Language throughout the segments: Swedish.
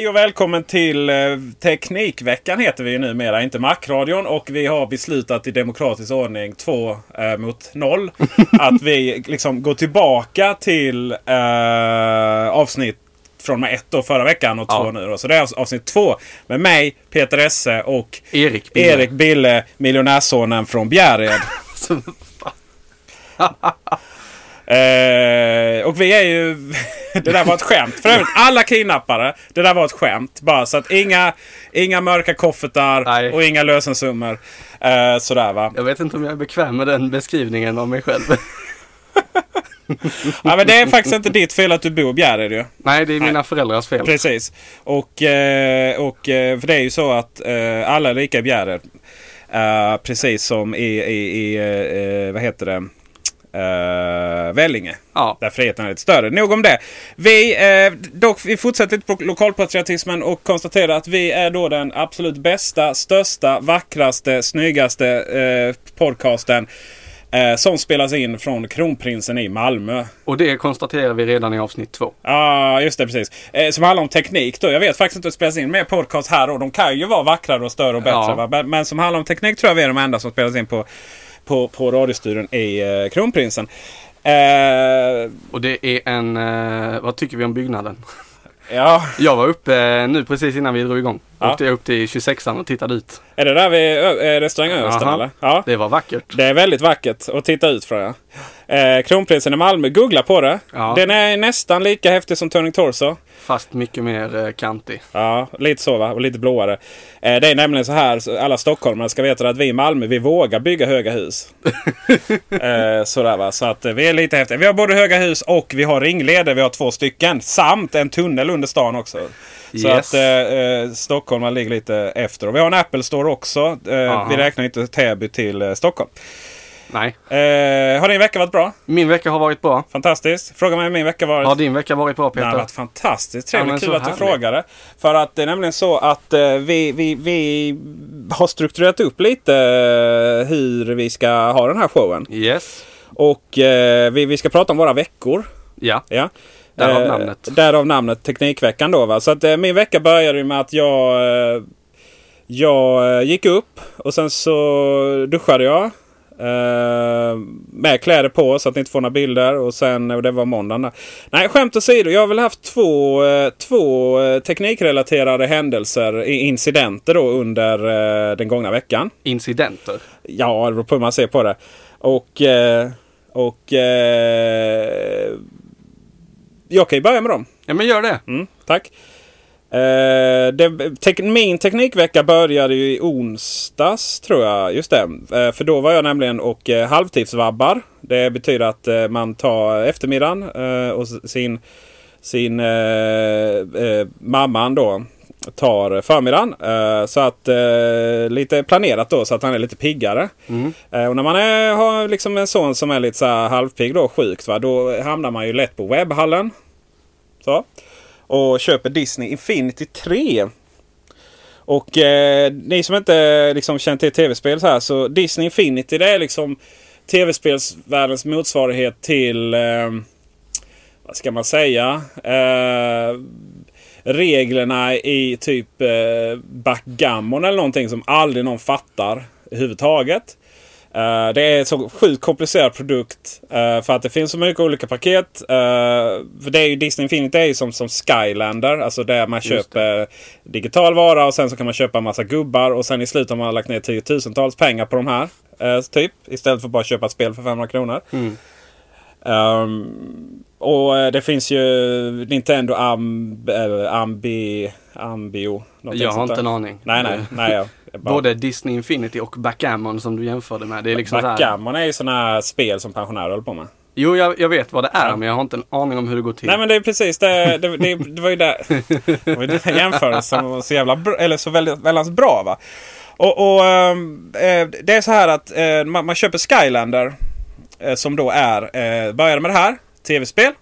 Hej och välkommen till eh, Teknikveckan heter vi ju numera, inte Macradion. Och vi har beslutat i demokratisk ordning, två eh, mot noll, att vi liksom går tillbaka till eh, avsnitt från med ett då förra veckan och två Ja. nu. Då. Så det är avsnitt två med mig, Peter Esse och Erik Bille. Erik Bille, miljonärssonen från Bjärred. Eh, och vi är ju... det där var ett skämt. För övrigt, alla kidnappare. Det där var ett skämt. Bara så att inga, inga mörka koffertar Nej. och inga lösensummor. Eh, sådär va. Jag vet inte om jag är bekväm med den beskrivningen av mig själv. Ja, men det är faktiskt inte ditt fel att du bor Bjärred ju. Nej, det är mina föräldrars fel. Precis. Och, eh, och eh, för det är ju så att eh, alla är lika i Bjärred. Eh, precis som i, i, i eh, vad heter det? Uh, Vellinge. Ja. Där friheten är lite större. Nog om det. Vi, eh, dock, vi fortsätter lite på lokalpatriotismen och konstaterar att vi är då den absolut bästa, största, vackraste, snyggaste eh, podcasten. Eh, som spelas in från Kronprinsen i Malmö. Och det konstaterar vi redan i avsnitt två. Ja, just det. Precis. Eh, som handlar om teknik då. Jag vet faktiskt inte hur det spelas in mer podcast här och de kan ju vara vackrare och större och bättre. Ja. Men, men som handlar om teknik tror jag vi är de enda som spelas in på, på, på radiostudion i eh, Kronprinsen. Eh, Och det är en, eh, vad tycker vi om byggnaden? ja, Jag var uppe eh, nu precis innan vi drog igång. Ja. Åkte jag upp till 26an och tittade ut. är det där vid eh, restaurang Östen Aha. eller? Ja. Det var vackert. Det är väldigt vackert att titta ut från. Ja. Eh, Kronprinsen i Malmö, googla på det. Ja. Den är nästan lika häftig som Turning Torso. Fast mycket mer eh, kantig. Ja, lite så va. Och lite blåare. Eh, det är nämligen så här, så alla stockholmare ska veta att vi i Malmö, vi vågar bygga höga hus. eh, sådär va. Så att eh, vi är lite häftiga. Vi har både höga hus och vi har ringleder. Vi har två stycken. Samt en tunnel under stan också. Så Yes. att eh, eh, Stockholm ligger lite efter. Och vi har en Apple Store också. Eh, vi räknar inte Täby till eh, Stockholm. Nej. Eh, har din vecka varit bra? Min vecka har varit bra. Fantastiskt. Fråga mig hur min vecka varit. Har din vecka varit bra Det har Peter? varit fantastiskt Ja, trevligt. men Kul att du frågade. För att det är nämligen så att eh, vi, vi, vi har strukturerat upp lite eh, hur vi ska ha den här showen. Yes. Och eh, vi, vi ska prata om våra veckor. Ja. Ja. Därav Eh, namnet. Därav namnet Teknikveckan då. Va? Så att eh, min vecka började ju med att jag, jag gick upp och sen så duschade jag. Eh, med kläder på så att ni inte får några bilder. Och sen, och det var måndagen där. Nej, skämt åsido. Jag har väl haft två, eh, två eh, teknikrelaterade händelser, incidenter då under eh, den gångna veckan. Incidenter. Ja, det beror på hur man ser på det. Och, eh, och jag kan ju börja med dem. Ja men gör det. Mm, tack. Eh, det, tek, min teknikvecka började ju i onsdags tror jag. Just det. Eh, för då var jag nämligen och eh, halvtidsvabbar. Det betyder att eh, man tar eftermiddagen eh, och sin, sin eh, eh, mamman då tar förmiddagen. Så att lite planerat då så att han är lite piggare. Eh, och när man är, har liksom en son som är lite så halvpigg då, sjukt va. Då hamnar man ju lätt på webbhallen. Så. Och köper Disney Infinity 3. Och eh, ni som inte liksom känner till tv-spel så här. Så Disney Infinity det är liksom tv-spelsvärldens motsvarighet till... Eh, vad ska man säga? Eh, reglerna i typ eh, backgammon eller någonting som aldrig någon fattar överhuvudtaget. Uh, det är en så sjukt komplicerad produkt. Uh, för att det finns så mycket olika paket. Uh, för det är ju Disney Infinity är ju som, som Skylander. Alltså där man köper digital vara och sen så kan man köpa en massa gubbar. Och sen i slutet har man lagt ner tiotusentals pengar på de här. typ. Istället för bara köpa ett spel för 500 kronor. Mm. Um, och det finns ju Nintendo Amb, Ambi, Ambio. Jag har inte en aning. Nej, nej. nej bara... Både Disney Infinity och Backgammon som du jämförde med. Det är liksom Backgammon är ju sådana spel som pensionärer håller på med. Jo, jag, jag vet vad det är, ja. men jag har inte en aning om hur det går till. Nej, men det är precis det. Det, det, det var ju där. Det var ju den jämförelsen som var så jävla bra, eller så väldigt, väldigt bra va. Och, och äh, det är så här att äh, man, man, köper Skylander. Äh, som då är, börjar med det här. Tv-spel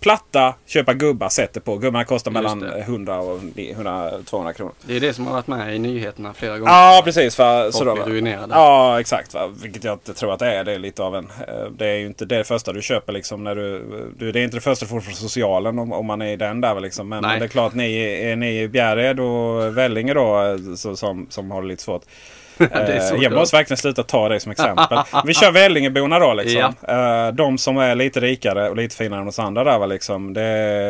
platta, köpa gubbar, sätter på. Gubbarna kostar mellan 100 och 100-200 kronor. Det är det som har varit med i nyheterna flera gånger. Ja, precis. För, så då, ruinerade. Ja, exakt. Va? Vilket jag tror att det är. Det är lite av en... Eh, det är ju inte det första du köper liksom när du... du det är inte det första du får från socialen om, om man är i den där liksom. Men, men det är klart, ni, är ni i Bjärred och Vellinge då eh, så, som, som har det lite svårt. Eh, jag måste verkligen sluta ta det som exempel. Vi kör Vällingeborna då. Liksom. Ja. Eh, de som är lite rikare och lite finare än oss andra. Där, liksom. det,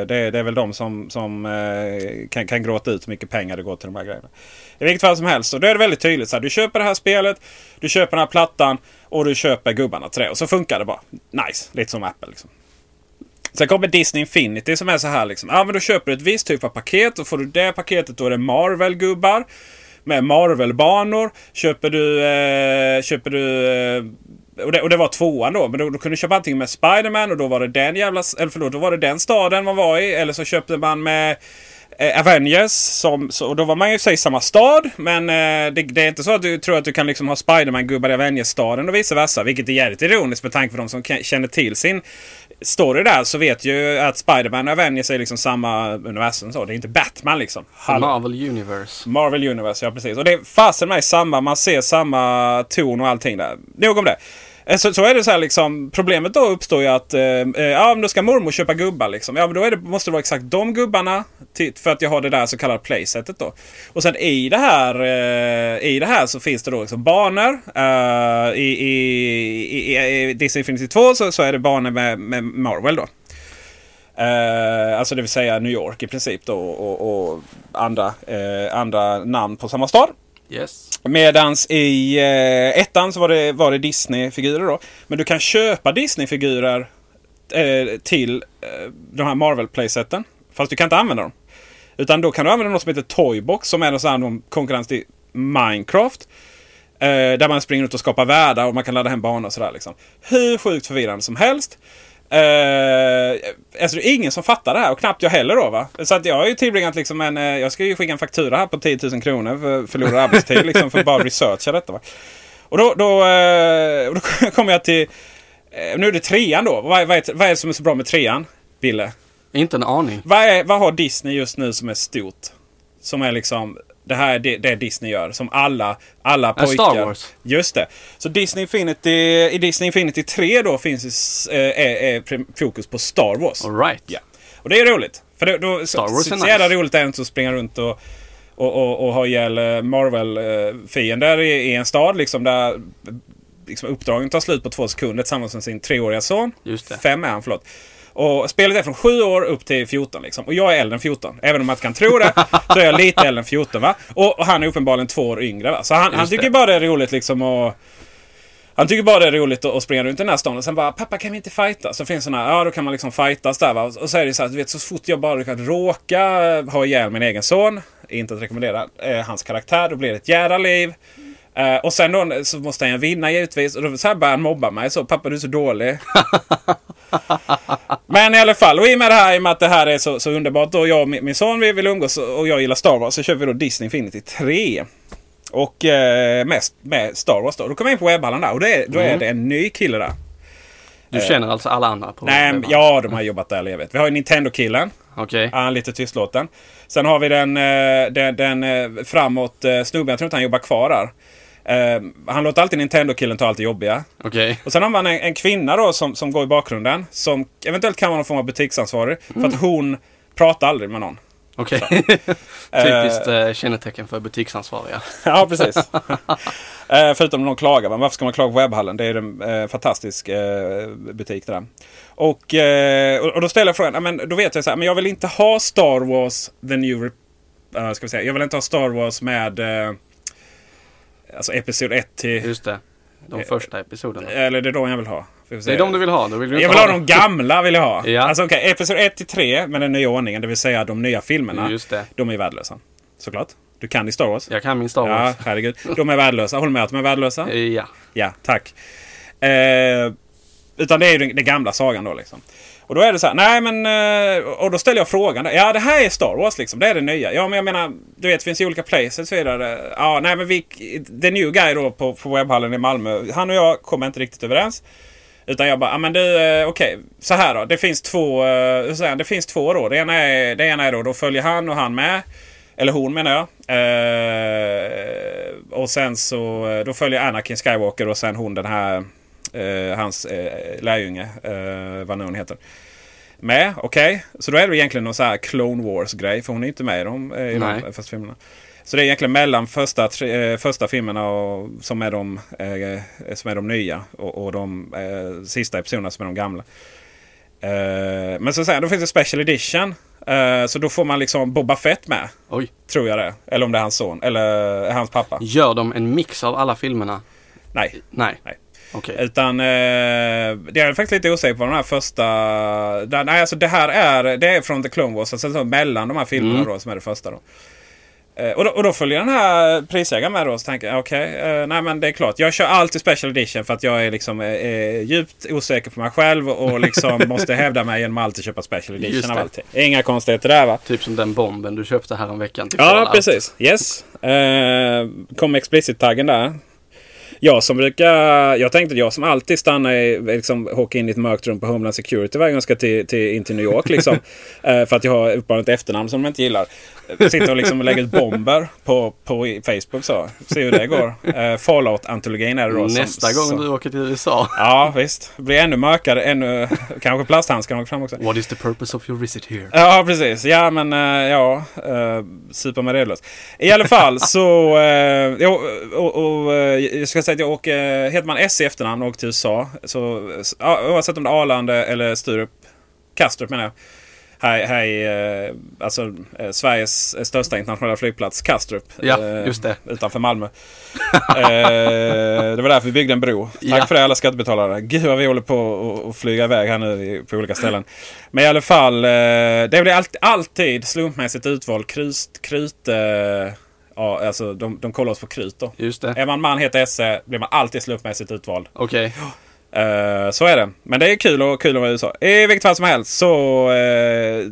det, det är väl de som, som eh, kan, kan gråta ut hur mycket pengar det går till de här grejerna. I vilket fall som helst. Så då är det väldigt tydligt. Så här, du köper det här spelet. Du köper den här plattan. Och du köper gubbarna till det. Och så funkar det bara. Nice. Lite som Apple. Liksom. Sen kommer Disney Infinity som är så här liksom. Ja men då köper du ett visst typ av paket. Och får du det paketet då är det Marvel-gubbar med Marvel-banor. Köper du... Eh, köper du eh, och, det, och det var tvåan då. Men då, då kunde du köpa antingen med Spiderman och då var det den jävla... Eller förlåt, då var det den staden man var i. Eller så köpte man med eh, Avengers. Som, så, och då var man ju i sig samma stad. Men eh, det, det, är inte så att du tror att du kan liksom ha Spiderman-gubbar i Avengers-staden och vice versa. Vilket är jävligt ironiskt med tanke på de som känner till sin story där så vet ju att Spiderman och Avengers är liksom samma universum. Så. Det är inte Batman liksom. Hallå. Marvel Universe. Marvel Universe, ja precis. Och det är fasen med samma, man ser samma ton och allting där. Nog om det. Eh, så, så är det så här liksom. Problemet då uppstår ju att eh, eh, ja, men då ska mormor köpa gubbar liksom. Ja, men då är det, måste det vara exakt de gubbarna. Till, för att jag har det där så kallade playsetet då. Och sen i det här, eh, i det här så finns det då liksom banor. Eh, i, i, i, i, Disney Infinity 2 så, så är det banor med, med Marvel då. Eh, alltså det vill säga New York i princip då och, och andra, eh, andra namn på samma stad. Yes. Medans i eh, ettan så var det, var det Disney-figurer då. Men du kan köpa Disney-figurer eh, till eh, de här Marvel-playseten. Fast du kan inte använda dem. Utan då kan du använda något som heter Toybox som är en sån här konkurrens till Minecraft. Eh, där man springer ut och skapar världar och man kan ladda hem banor och sådär. Liksom. Hur sjukt förvirrande som helst. Uh, alltså det är ingen som fattar det här och knappt jag heller då va. Så att jag har ju tillbringat liksom en... Uh, jag ska ju skicka en faktura här på 10 000 kronor för förlorad arbetstid liksom för att bara researcha detta va. Och då, då, uh, då kommer jag till... nu är det trean då. Vad, vad, är, vad är det som är så bra med trean? Bille? Inte en aning. Vad, är, vad har Disney just nu som är stort? Som är liksom det här är det, det Disney gör. Som alla, alla pojkar. Star Wars. Just det. Så Disney Infinity, i Disney Infinity 3 då finns är, är fokus på Star Wars. All right. Ja. Och det är roligt. För då, då Star Wars så, är så nice. jävla roligt är det inte att springa runt och, och, och, och ha ihjäl Marvel-fiender i, i en stad liksom där liksom, uppdragen tar slut på två sekunder tillsammans med sin treåriga son. Fem är han, förlåt. Och spelet är från 7 år upp till 14 liksom. Och jag är äldre än 14. Även om man inte kan tro det så är jag lite äldre än 14 va. Och, och han är uppenbarligen två år yngre va. Så han, han tycker det. bara det är roligt liksom att han tycker bara det är roligt att springa runt i den här stan och sen bara Pappa kan vi inte fighta? Så finns såna ja då kan man liksom fightas där va. Och så är det så här, du vet så fort jag bara kan råka ha ihjäl min egen son. Inte att rekommendera eh, hans karaktär. Då blir det ett jädra liv. Eh, och sen då så måste han vinna givetvis. Och då så här börjar han mobba mig. Så pappa du är så dålig. Men i alla fall, och i och med det här, i och med att det här är så, så underbart. Då jag och min, min son vi vill umgås och jag gillar Star Wars. Så köper vi då Disney Infinity 3. Och eh, mest med Star Wars då. Då kommer jag in på webbhallen där och det är, då är Mm. det en ny kille där. Du känner alltså alla andra på Nej, ja, de har jobbat där levet. Vi har ju Nintendo-killen. Okej. Han är lite tystlåten. Sen har vi den, eh, den, den eh, framåt eh, snubben. Jag tror inte han jobbar kvar där. Eh, han låter alltid Nintendo-killen ta allt det jobbiga. Okej. Och sen har man en, en kvinna då som, som går i bakgrunden. Som eventuellt kan vara någon form av butiksansvarig. För att hon pratar aldrig med någon. Okej. Typiskt eh, kännetecken för butiksansvariga. ja, precis. eh, förutom någon klagar. Men varför ska man klaga på webbhallen? Det är en eh, fantastisk eh, butik det där. Och, och då ställer jag frågan. Men då vet jag så här. Men jag vill inte ha Star Wars The New... Rep- ska vi säga. Jag vill inte ha Star Wars med... Eh, alltså Episod 1 till... Just det. De första episoderna. Eller det är de jag vill ha. Vi Det är de du vill ha. Då vill du Jag vill ha de gamla. vill jag ha. Ja. Alltså okej, Episod 1 till 3 med den nya ordningen. Det vill säga de nya filmerna. Just det. De är värdelösa. Såklart. Du kan i Star Wars. Jag kan min Star Ja, Wars. herregud. De är värdelösa. Håller med att de är värdelösa? Eh, Ja. Ja, tack. Eh, utan det är ju den, den gamla sagan då liksom. Och då är det så här, nej men... Eh, och då ställer jag frågan. Ja, det här är Star Wars liksom. Det är det nya. Ja, men jag menar, du vet, det finns ju olika places och så vidare. Ja, nej men vi... The New Guy då på, på webbhallen i Malmö. Han och jag kommer inte riktigt överens. Utan jag bara, ja men du, okej. okej. Så här då. Det finns två, hur säger han? det finns två då. Det ena är, det ena är då, då följer han och han med. Eller hon menar jag. Eh, och sen så, eh, då följer Anakin Skywalker och sen hon den här, hans eh, lärjunge, eh, vad nu hon heter. Med, okej. Så då är det egentligen någon så här Clone Wars-grej. För hon är inte med i de, eh, i de första filmerna. Så det är egentligen mellan första, tre, eh, första filmerna och, som, är de, eh, som är de nya och, och de eh, sista episoderna som är de gamla. Eh, men så säger då finns det Special Edition. Eh, så då får man liksom Boba Fett med. Oj. Tror jag det. Eller om det är hans son. Eller hans pappa. Gör de en mix av alla filmerna? Nej. Nej. Nej. Okej. Utan eh, det är faktiskt lite osäker på de här första. Där, nej, alltså det här är, det är från The Clone Wars. Alltså så mellan de här filmerna Mm. då som är det första då. Eh, och, då och då följer den här prisägaren med då. Så tänker jag okej, eh, nej men det är klart. Jag kör alltid Special Edition för att jag är liksom eh, eh, djupt osäker på mig själv. Och liksom måste hävda mig genom att alltid köpa Special Edition av allting. Inga konstigheter där va. Typ som den bomben du köpte här en veckan till Ja, precis. Yes. Eh, kom explicit-taggen där. Jag som brukar... Jag tänkte att jag som alltid stannar i... Liksom, åker in i ett mörkt rum på Homeland Security varje gång jag ska till, till, in till New York. Liksom, eh, för att jag har uppenbarligen ett efternamn som de inte gillar. Eh, Sitter och liksom lägger ut bomber på, på Facebook så. Se hur det går. Eh, Fallout-antologin är det då. som- Nästa gång som, du åker till USA. Ja, visst. Blir ännu mörkare. Ännu, kanske plasthandskarna åker fram också. What is the purpose of your visit here? Ja, precis. Ja, men eh, ja. Uh, supa mig redlös. I alla fall så... Uh, ja, och, och, eh, jag ska säga att jag åker... heter man S i efternamn och åker till USA. Så oavsett om det är Arlanda eller Sturup. Kastrup menar jag. Här, här i eh, alltså, eh, Sveriges största internationella flygplats, Kastrup. Ja, eh, just det. Utanför Malmö. det var därför vi byggde en bro. Tack Ja. för det alla skattebetalare. Gud vad vi håller på att- flyga iväg här nu på olika ställen. Men i alla fall, det blir alltid, alltid slumpmässigt utvald krut. krut ja, alltså de, de kollar oss på krut då. Just det. Är man man heter SE blir man alltid slumpmässigt utvald. Okej. Eh, så är det. Men det är kul och kul att vara i USA. I vilket fall som helst så... eh,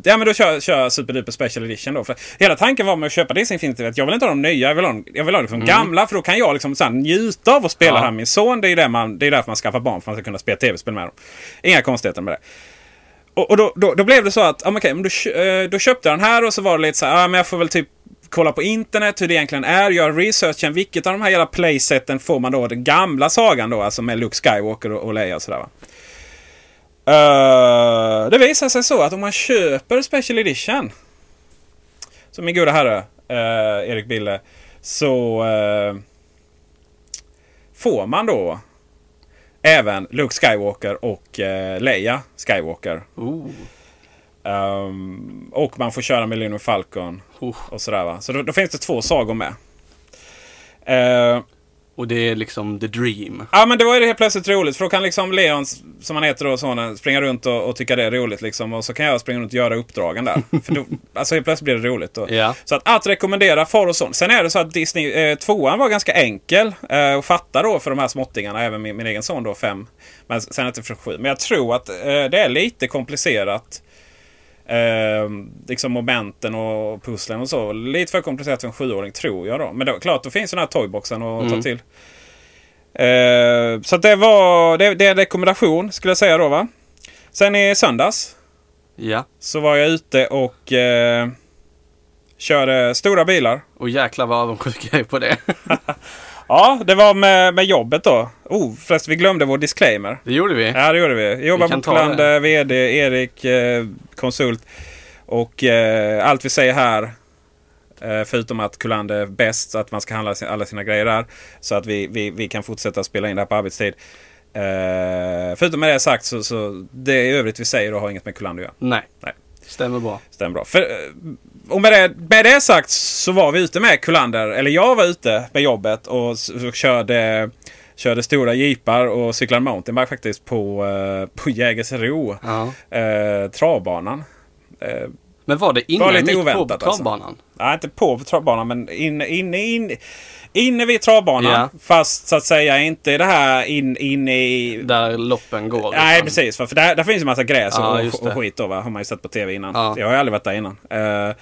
ja men då kör kör jag Super Special Edition då. För hela tanken var med att köpa Disney Infinity att jag vill inte ha de nya. Jag vill ha, jag vill ha liksom gamla för då kan jag liksom så här, njuta av att spela Ja. här med min son. Det är det man, det är därför man skaffar barn. För att man ska kunna spela tv-spel med dem. Inga konstigheter med det. Och, och då, då, då blev det så att, ja, men okej, men då, eh, då köpte jag den här och så var det lite så här, ja, men jag får väl typ kolla på internet hur det egentligen är. Göra researchen. Vilket av de här jävla playseten får man då den gamla sagan då? Alltså med Luke Skywalker och, Leia och sådär va. Uh, det visar sig så att om man köper Special Edition. Som min goda herre uh, Erik Bille. Så uh, får man då även Luke Skywalker och Leia Skywalker. Ooh. Ehm, och man får köra Millennium Falcon Oh. och sådär va. Så då, då finns det två sagor med. Eh, Och det är liksom the dream. Ja men det var ju det helt plötsligt roligt för då kan liksom Leon, som han heter då, sonen, springa runt och, och tycka det är roligt liksom. Och så kan jag springa runt och göra uppdragen där. för då, alltså helt plötsligt blir det roligt. Då. Ja. Så att, att rekommendera far och son. Sen är det så att Disney, eh, tvåan var ganska enkel eh, att fatta då för de här småttingarna. Även min, min egen son då, fem. Men sen inte för sju. Men jag tror att eh, det är lite komplicerat. Eh, liksom momenten och pusslen och så. Lite för komplicerat för en sjuåring tror jag då. Men det, klart, då finns den här toyboxen att ta till. Eh, så det var det, det är en rekommendation skulle jag säga då va. Sen i söndags Ja. så var jag ute och eh, körde stora bilar. Och jäklar vad avundsjuk jag är på det. Ja, det var med, med jobbet då. Oh, förresten vi glömde vår disclaimer. Det gjorde vi. Ja, det gjorde vi. Jag jobbar på Kullander, VD, Erik, eh, konsult. Och eh, allt vi säger här, eh, förutom att Kullander är bäst, så att man ska handla sin, alla sina grejer där. Så att vi, vi, vi kan fortsätta spela in det här på arbetstid. Eh, förutom med det sagt så, så det i övrigt vi säger då har inget med Kullander att göra. Nej. Nej. Stämmer bra. Stämmer bra. För, eh, och med det, med det sagt så var vi ute med Kullander, eller jag var ute med jobbet och, och körde, körde stora jeepar och cyklade mountainbike faktiskt på, eh, på Jägersro. Ja. Eh, travbanan. Eh, Men var det lite ni gick på oväntat, alltså. travbanan? nej, inte på travbanan men inne, inne, inne, inne vid travbanan. Ja. Fast så att säga inte det här in, inne i... Där loppen går. Nej liksom. precis, för, där, där finns ju massa gräs Ja, och, och skit då va? Har man ju sett på tv innan. Ja. Jag har ju aldrig varit där innan. Eh,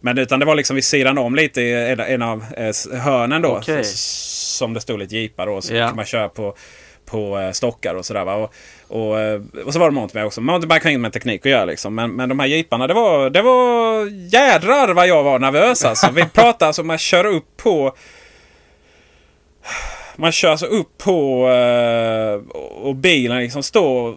men utan det var liksom vid sidan om lite i en, en av eh, hörnen då. S- Som det stod lite jeepar då. Så kan man köra på, på eh, stockar och sådär va. Och, och, eh, och så var det mountainbike också. Mountainbike har inget med teknik att göra liksom. Men, men de här jeeparna det var, det var jädrar vad jag var nervös alltså. Vi pratade alltså om att köra upp på man kör alltså upp på eh, och bilen liksom står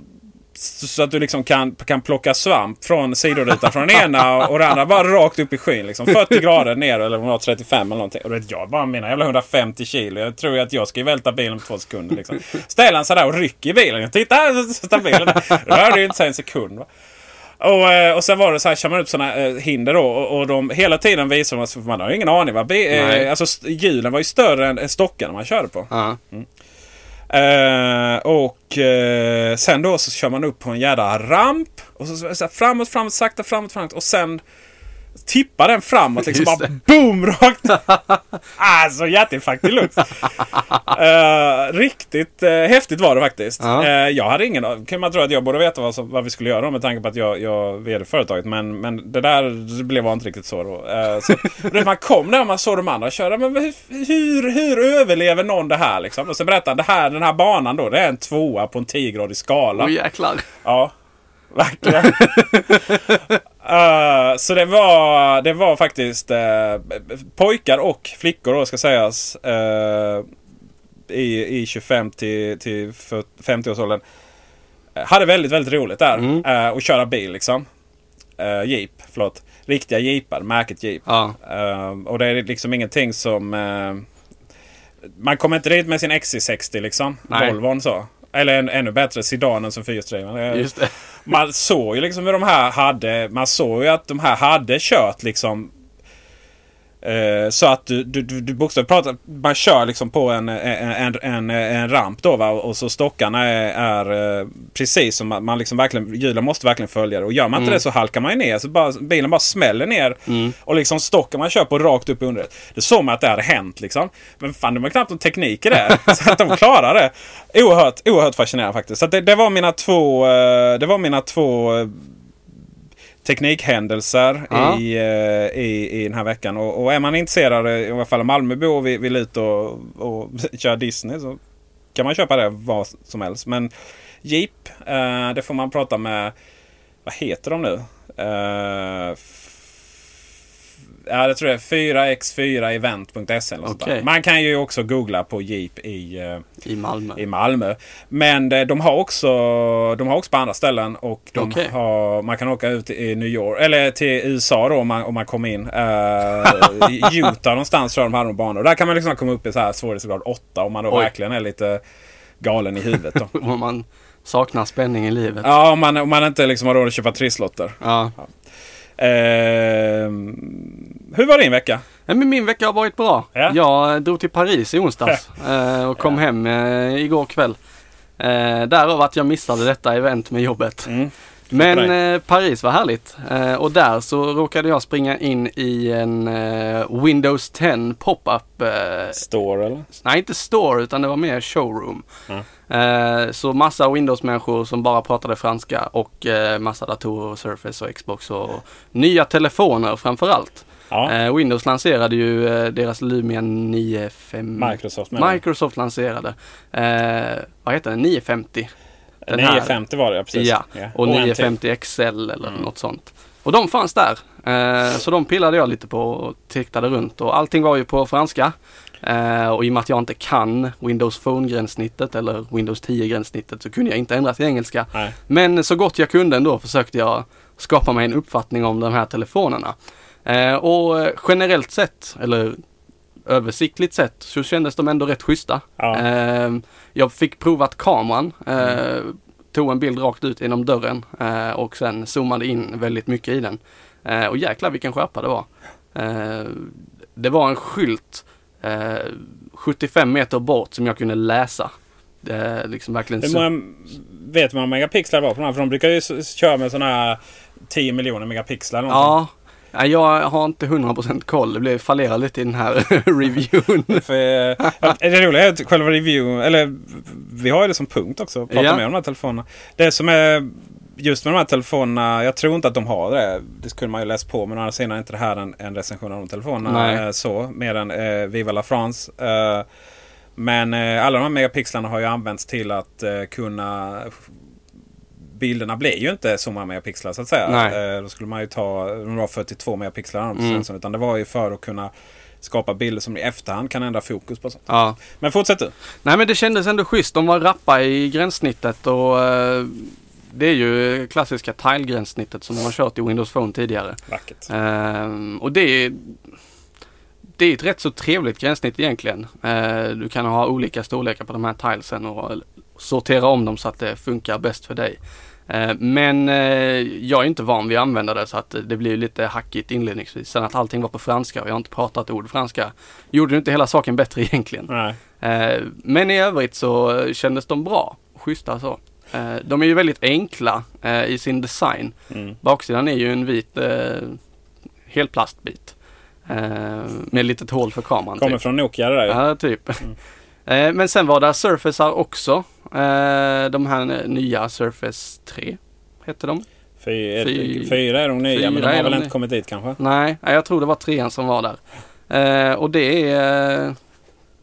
så att du liksom kan, kan plocka svamp från sidorutan från den ena och den andra bara rakt upp i skyn. Liksom 40 grader ner eller om det var 35 eller någonting. Och vet, jag bara mina jävla 150 kilo. Jag tror ju att jag ska ju välta bilen på två sekunder. Liksom. Ställer han sig där och rycker i bilen. Titta här så står bilen där. Rörde ju inte sig en sekund. Va? Och, eh, och sen var det så här, kör man upp sådana eh, hinder då och, och de hela tiden visar att man har ingen aning. Va? Be, eh, alltså hjulen var ju större än, än stockarna man körde på. Ja. Eh, och eh, sen då så kör man upp på en jädra ramp. Och så, så, här, framåt, framåt, sakta framåt, framåt. Och sen tippar den framåt liksom. Bara boom! Rakt. alltså hjärtinfarkt deluxe. uh, riktigt uh, häftigt var det faktiskt. Eh, jag hade ingen kan man tro att jag borde veta vad, som, vad vi skulle göra med tanke på att jag, jag vd företaget. Men, men det där blev inte riktigt så då. Eh, så, man kom där och man såg de andra köra. Men hur, hur, hur överlever någon det här liksom? Och så berättade han, det här, den här banan då. Det är en tvåa på en 10-gradig skala. Åh jäklar. Ja, verkligen. Eh, så det var, det var faktiskt eh, pojkar och flickor då ska sägas. eh, i, I 25 till, till 50-årsåldern. Eh, hade väldigt, väldigt roligt där. Mm. och köra bil liksom. Uh, jeep, förlåt. Riktiga jeepar, märket jeep. Ja. Och det är liksom ingenting som... man kommer inte dit med sin XC60 liksom. Nej. Volvon så. Eller en, ännu bättre, sedanen som fyrhjulsdriven. Just det. Man såg ju liksom hur de här hade... Man såg ju att de här hade kört liksom... Eh, så att du, du, du, bokstavligt talat, man kör liksom på en, en, en, en ramp då va? Och så stockarna är, är eh, precis som man, man liksom verkligen, hjulen måste verkligen följa det. Och gör man inte det så halkar man ju ner. Så bara, bilen bara smäller ner. Och liksom stocken man kör på rakt upp i underret. Det såg man att det hade hänt liksom. Men fan det var knappt någon teknik i det. så att de klarar det. Oerhört, oerhört fascinerande faktiskt. Så att det, det var mina två, eh, det var mina två teknikhändelser Ja. i, eh, i, i den här veckan. Och, och är man intresserad, i alla fall Malmöbo och vill, vill ut och, och köra Disney så kan man köpa det vad som helst. Men Jeep, eh, det får man prata med, vad heter de nu? Eh, Ja, det tror jag är 4x4event.se. eller något sånt där. Okej. Man kan ju också googla på Jeep i, eh, I Malmö. i Malmö. Men eh, de har också de har också på andra ställen. Och de Okej. har, man kan åka ut i New York. Eller till USA då om man, om man kommer in. Uh, Utah någonstans tror jag de hade några banor. Där kan man liksom komma upp i så här svårighetsgrad 8 om man då Oj. verkligen är lite galen i huvudet. Om man saknar spänning i livet. ja, om man, om man inte liksom har råd att köpa trisslotter. Ja. Eh, hur var din vecka? Men min vecka har varit bra. Ja. Jag drog till Paris i onsdags eh, och kom hem eh, igår kväll. Eh, därav att jag missade detta event med jobbet. Mm. Men eh, Paris var härligt. Eh, och där så råkade jag springa in i en eh, Windows 10 pop-up. Eh, Store eller? nej, inte store utan det var mer showroom. Ja. Eh, så massa Windows-människor som bara pratade franska och eh, massa datorer, Surface och Xbox och nya telefoner framförallt. Ja. Eh, Windows lanserade ju deras Lumia 950. Microsoft menar. Microsoft lanserade. Vad heter den? 950. Den här- 950 var det precis. Ja, och en till. 950 XL eller Mm. något sånt. Och de fanns där. Så de pillade jag lite på och tittade runt och allting var ju på franska. Eh, och i och med att jag inte kan Windows Phone-gränssnittet eller Windows 10-gränssnittet så kunde jag inte ändra till engelska. Nej. Men så gott jag kunde ändå försökte jag skapa mig en uppfattning om de här telefonerna. Eh, och generellt sett, eller översiktligt sett, så kändes de ändå rätt schyssta. Ja. Eh, jag fick provat kameran, eh, tog en bild rakt ut genom dörren eh, och sen zoomade in väldigt mycket i den. Eh, och jäklar vilken skärpa det var. Det var en skylt eh, 75 meter bort som jag kunde läsa. Det är liksom verkligen Hur så- många, vet man hur många megapixlar det var på den här? För de brukar ju köra med sådana här 10 miljoner megapixlar. någonting. Ja, jag har inte 100% koll. Det blev fallerar lite i den här reviewen. För, eh, det roliga är att själva review, eller vi har ju det som punkt också. Prata Ja. mer om de här telefonerna. Det som är just med de här telefonerna, jag tror inte att de har det. Det skulle man ju läst på. Men å andra sidan är inte det här en, en recension av de telefonerna. Nej. eh, Så, mer än eh, Viva la France. Eh, men eh, alla de här megapixlarna har ju använts till att eh, kunna Bilderna blir ju inte så många megapixlar så att säga. Nej. Eh, då skulle man ju ta de var 42 megapixlar. Mm. Utan det var ju för att kunna skapa bilder som i efterhand kan ändra fokus på sånt. Ja. Men fortsätt du. Nej men det kändes ändå schysst. De var rappa i gränssnittet och det är ju klassiska tile-gränssnittet som de har kört i Windows Phone tidigare. Vackert. Ehm, och det är, det är ett rätt så trevligt gränssnitt egentligen. Eh, du kan ha olika storlekar på de här tilesen och sortera om dem så att det funkar bäst för dig. Eh, men eh, jag är inte van vid att använda det så att det blir lite hackigt inledningsvis. Sen att allting var på franska och jag har inte pratat ord franska gjorde inte hela saken bättre egentligen. Nej. Eh, Men i övrigt så kändes de bra. Schyssta så. Eh, De är ju väldigt enkla eh, i sin design. Mm. Baksidan är ju en vit eh, helplastbit. Eh, med ett litet hål för kameran. Kommer typ. från Nokia det där. Ja, typ. Eh, Men sen var det Surfacear också. Eh, De här nya Surface 3 hette de. Fy, Fy- fyra är de nya men de fyra har väl de inte kommit dit kanske? Nej, jag tror det var trean som var där. Och det är,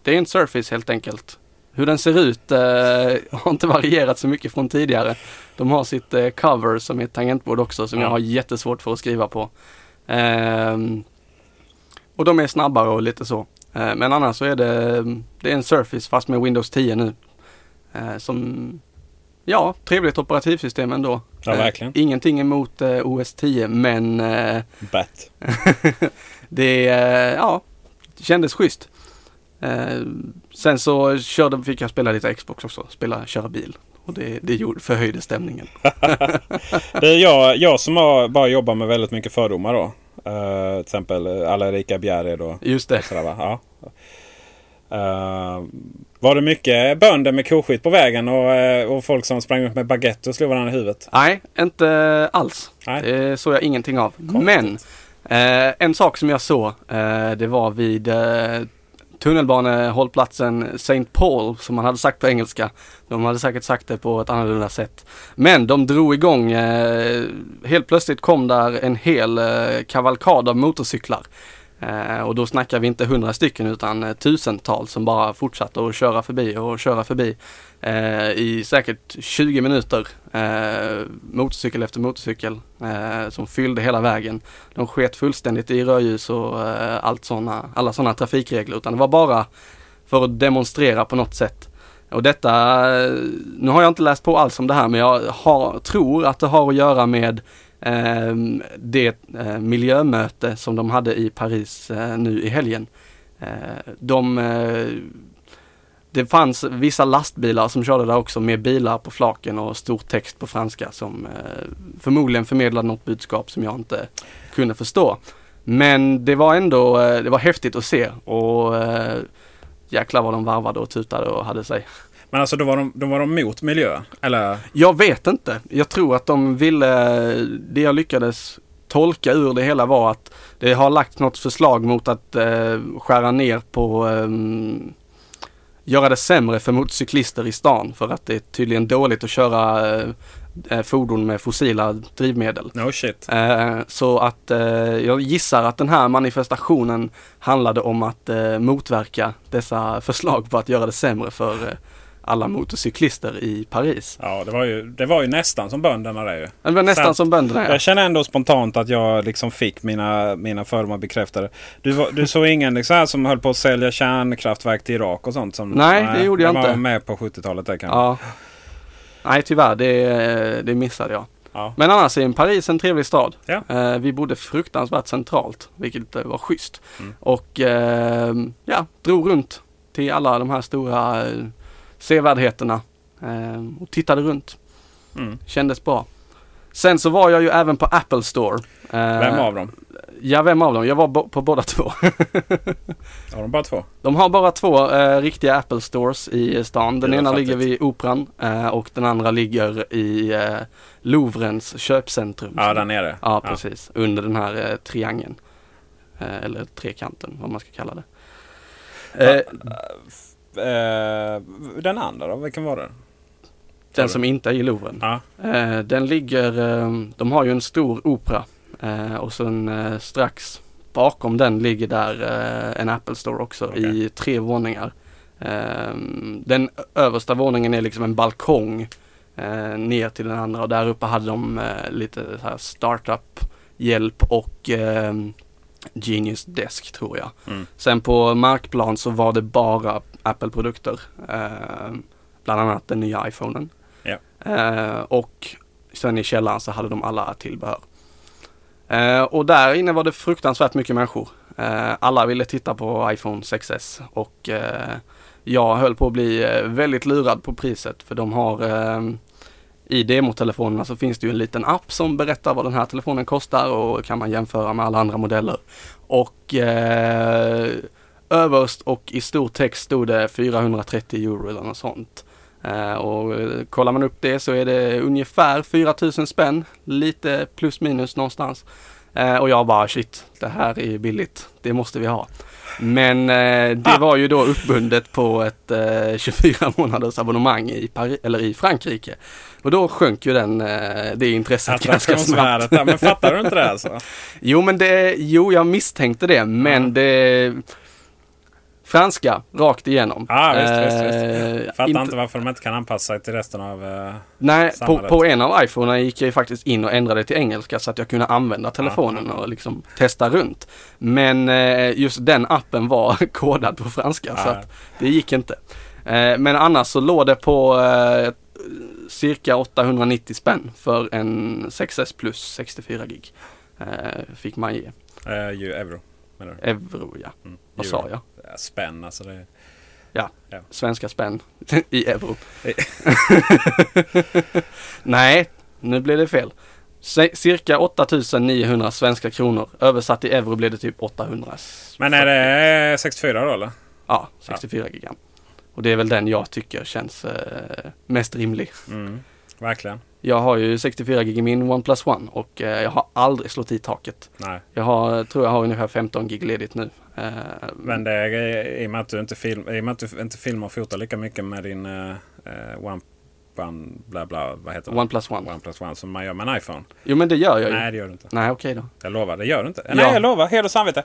det är en Surface helt enkelt. Hur den ser ut eh, har inte varierat så mycket från tidigare. De har sitt eh, cover som är ett tangentbord också som Ja. jag har jättesvårt för att skriva på. Ehm, och de är snabbare och lite så. Eh, men annars så är det, det är en Surface fast med Windows 10 nu. Eh, som, ja, trevligt operativsystem ändå. Ja, Eh, verkligen. ingenting emot eh, OS 10 men eh, Bat. det, eh, ja, kändes schysst. Eh, sen så körde, fick jag spela lite Xbox också, spela, köra bil. Och det, det gjorde, förhöjde stämningen. Det är jag, jag som har bara jobbar med väldigt mycket fördomar då. Uh, till exempel eh, alla Erika Bjärred och Just det. sådär. Ja. Eh, var det mycket bönder med koskit på vägen och, och folk som sprang upp med baguette och slog varandra i huvudet? Nej, inte alls. Nej. Det såg jag ingenting av. Men eh, en sak som jag såg, det var vid tunnelbanehållplatsen St. Paul, som man hade sagt på engelska. De hade säkert sagt det på ett annorlunda sätt. Men de drog igång, eh, helt plötsligt kom där en hel eh, kavalkad av motorcyklar. Eh, och då snackar vi inte hundra stycken utan eh, tusentals som bara fortsatte att köra förbi och köra förbi. Eh, I säkert 20 minuter. Eh, motorcykel efter motorcykel eh, som fyllde hela vägen. De sket fullständigt i rödljus och eh, allt såna, alla sådana trafikregler utan det var bara för att demonstrera på något sätt. Och detta, eh, nu har jag inte läst på alls om det här men jag har, tror att det har att göra med Ehm, det eh, miljömöte som de hade i Paris eh, nu i helgen. Eh, de, eh, det fanns vissa lastbilar som körde där också med bilar på flaken och stor text på franska som eh, förmodligen förmedlade något budskap som jag inte kunde förstå. Men det var ändå, eh, det var häftigt att se och eh, jäklar vad de varvade och tutade och hade sig. Men alltså då var de, då var de mot miljö? Eller? Jag vet inte. Jag tror att de ville, det jag lyckades tolka ur det hela var att det har lagt något förslag mot att eh, skära ner på ehm, göra det sämre för motorcyklister i stan för att det är tydligen dåligt att köra eh, eh, fordon med fossila drivmedel. No shit. Eh, så att eh, jag gissar att den här manifestationen handlade om att eh, motverka dessa förslag på att göra det sämre för eh, alla motorcyklister i Paris. Ja, det var ju, det var ju nästan som bönderna det ju. Det var nästan Sant. som bönderna. Ja. Jag känner ändå spontant att jag liksom fick mina, mina fördomar bekräftade. Du, var- du såg ingen liksom här som höll på att sälja kärnkraftverk till Irak och sånt? Som, Nej, det gjorde jag var inte. med på 70-talet där kanske. Ja. Nej tyvärr, det, det missade jag. Ja. Men annars är Paris en trevlig stad. Ja. Eh, vi bodde fruktansvärt centralt, vilket eh, var schysst. Mm. Och eh, ja, drog runt till alla de här stora eh, sevärdheterna eh, och tittade runt. Mm. Kändes bra. Sen så var jag ju även på Apple Store. Eh, Vem av dem? Ja, vem av dem? Jag var på båda två. Har de bara två? De har bara två eh, riktiga Apple Stores i stan. Den ena fattigt. ligger vid Operan eh, och den andra ligger i eh, Louvrens köpcentrum. Ja, där nere. Ja, precis. Under den här eh, triangeln. Eh, eller trekanten, vad man ska kalla det. Eh, den andra då? Vilken var det? den som inte är i Louvren. Ja. Eh, den ligger, eh, de har ju en stor opera eh, och sen eh, strax bakom den ligger där eh, en Apple Store också Okej. i tre våningar. Eh, den översta våningen är liksom en balkong eh, ner till den andra och där uppe hade de eh, lite så här startup hjälp och eh, Genius Desk tror jag. Mm. Sen på markplan så var det bara Apple-produkter. Eh, bland annat den nya iPhonen. Ja. Eh, och sen i källaren så hade de alla tillbehör. Eh, och där inne var det fruktansvärt mycket människor. Eh, alla ville titta på iPhone 6S och eh, jag höll på att bli eh, väldigt lurad på priset för de har i demotelefonerna så finns det ju en liten app som berättar vad den här telefonen kostar och kan man jämföra med alla andra modeller. Och eh, överst och i stor text stod det 430 euro eller något sånt. Eh, och eh, kollar man upp det så är det ungefär 4000 spänn, lite plus minus någonstans. Eh, och jag bara shit, det här är billigt, det måste vi ha. Men eh, det var ju då uppbundet på ett eh, 24 månaders abonnemang i, Pari- eller i Frankrike. Och då sjönk ju den, eh, det intresset ganska snabbt. Men fattar du inte det alltså? Jo men det, jo jag misstänkte det men Ja. det Franska, rakt igenom. Ja, visst, visst, Eh, visst. Fattar inte- inte varför de inte kan anpassa sig till resten av... eh, Nej, på, på en av iPhonerna gick jag ju faktiskt in och ändrade till engelska så att jag kunde använda telefonen Ja, och liksom testa runt. Men eh, just den appen var kodad på franska så Ja. att det gick inte. Eh, men annars så låg det på eh, cirka 890 spänn för en 6S plus 64 gig. Eh, fick man ge. ju euro. Menar du? Euro ja. Mm. Vad Euro. sa jag? Ja, Spänn alltså. Det, Svenska spänn i euro. Nej, nu blev det fel. Cirka 8900 svenska kronor. Översatt i euro blev det typ 800. men är det 64 då eller? Ja, 64 gigan. Och det är väl den jag tycker känns eh, mest rimlig. Mm. Verkligen. Jag har ju 64 gig i min OnePlus One och eh, jag har aldrig slått i taket. Nej. Jag har, tror jag har ungefär 15 gig ledigt nu. Eh, Men det är i och med att du inte, film, i och du inte filmar och fotar lika mycket med din uh, One, one bla bla, vad heter? OnePlus One. OnePlus One som man gör med en iPhone. Jo men det gör jag ju. Nej det gör du inte. Nej okej då. Jag lovar, det gör du inte. Ja. Nej jag lovar, heder och samvete.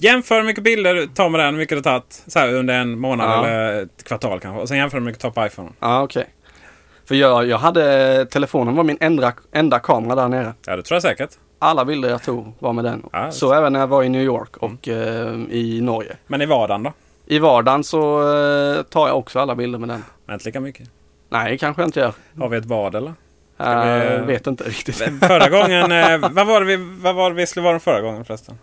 Jämför hur mycket bilder du tar med den, hur mycket har tagit så här, under en månad Ja. eller ett kvartal kanske. Och sen jämför hur mycket du tar på iPhone. Ja okej. För jag, jag hade, telefonen var min enda, enda kamera där nere. Ja det tror jag säkert. Alla bilder jag tog var med den. Ja, så även när jag var i New York och eh, i Norge. Men i vardagen då? I vardagen så eh, tar jag också alla bilder med den. Men inte lika mycket. Nej, kanske jag inte gör. Har vi ett bad eller? Jag vi- vet inte riktigt. Förra gången, eh, vad, var det vi, vad var det vi skulle vara den förra gången förresten?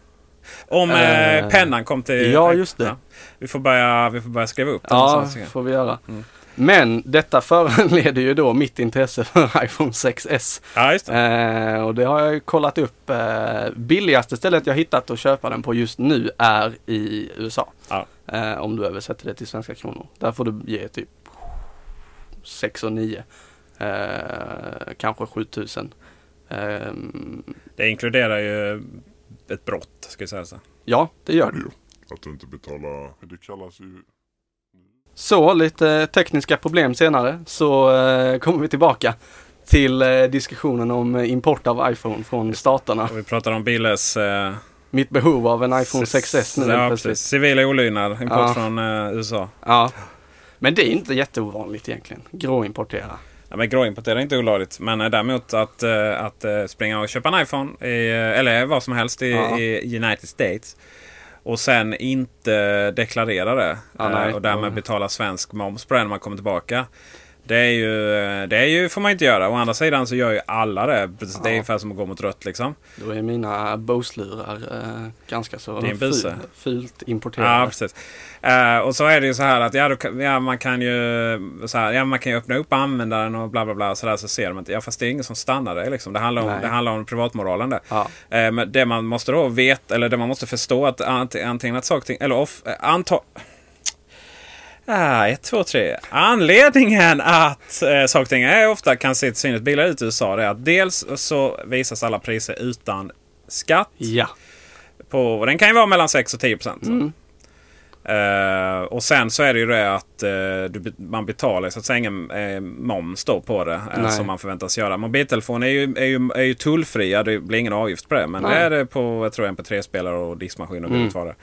Om eh, Eh, pennan kom till... ja, just det. Vi, får börja, vi får börja skriva upp den. Ja, jag. får vi göra. Mm. Men detta föranleder ju då mitt intresse för iPhone 6S. ja, just det. Eh, och det har jag ju kollat upp. Eh, billigaste stället jag hittat att köpa den på just nu är i USA. Ja. Eh, om du översätter det till svenska kronor. Där får du ge typ 6 och 9. Eh, kanske 7000. Eh, Det inkluderar ju ett brott, ska jag säga så. ja, det gör det. Att du inte betalar, det kallas ju... Så, lite tekniska problem senare så eh, kommer vi tillbaka till eh, diskussionen om import av iPhone från staterna. Och vi pratar om Billes... Eh, Mitt behov av en iPhone 6S nu ja, plötsligt. Civila olydnad. Import Ja. från eh, USA. Ja. Men det är inte jätteovanligt egentligen. Gråimportera. Ja, men gråimport är inte olagligt. Men eh, däremot att, eh, att eh, springa och köpa en iPhone, i, eller vad som helst i, Ja. i United States. Och sen inte deklarera det. Ja, och därmed betala svensk moms på det när man kommer tillbaka. Det är ju, eh, det är ju, får man inte göra. Å andra sidan så gör ju alla det. Det är Ja. ungefär som att gå mot rött liksom. Då är mina Bose-lurar eh, ganska så ful, fult importerade. Ja, precis. Eh, och så är det ju så här att ja, då, ja, man kan ju så här, ja, man kan ju öppna upp användaren och bla bla bla. Så, där, så ser de inte. Ja, fast det är ingen som stannar det. Liksom. Det, handlar om, Nej. det handlar om privatmoralen där. Ja. Eh, men det man måste då veta, eller det man måste förstå att ant, antingen att saker eller off, eh, anta... Ah, ett, två, tre. Anledningen att eh, saker och ting är ofta kan se till synes billigare ut i USA det är att dels så visas alla priser utan skatt. ja. På, den kan ju vara mellan 6 och 10 procent. Mm. Eh, och sen så är det ju det att eh, du, man betalar så att säga ingen eh, moms då på det. Nej. som man förväntas göra. Mobiltelefon är ju, är ju, är ju tullfria. Det blir ingen avgift på det. Men Nej. det är det på jag tror MP3-spelare och diskmaskin och Mm. mm.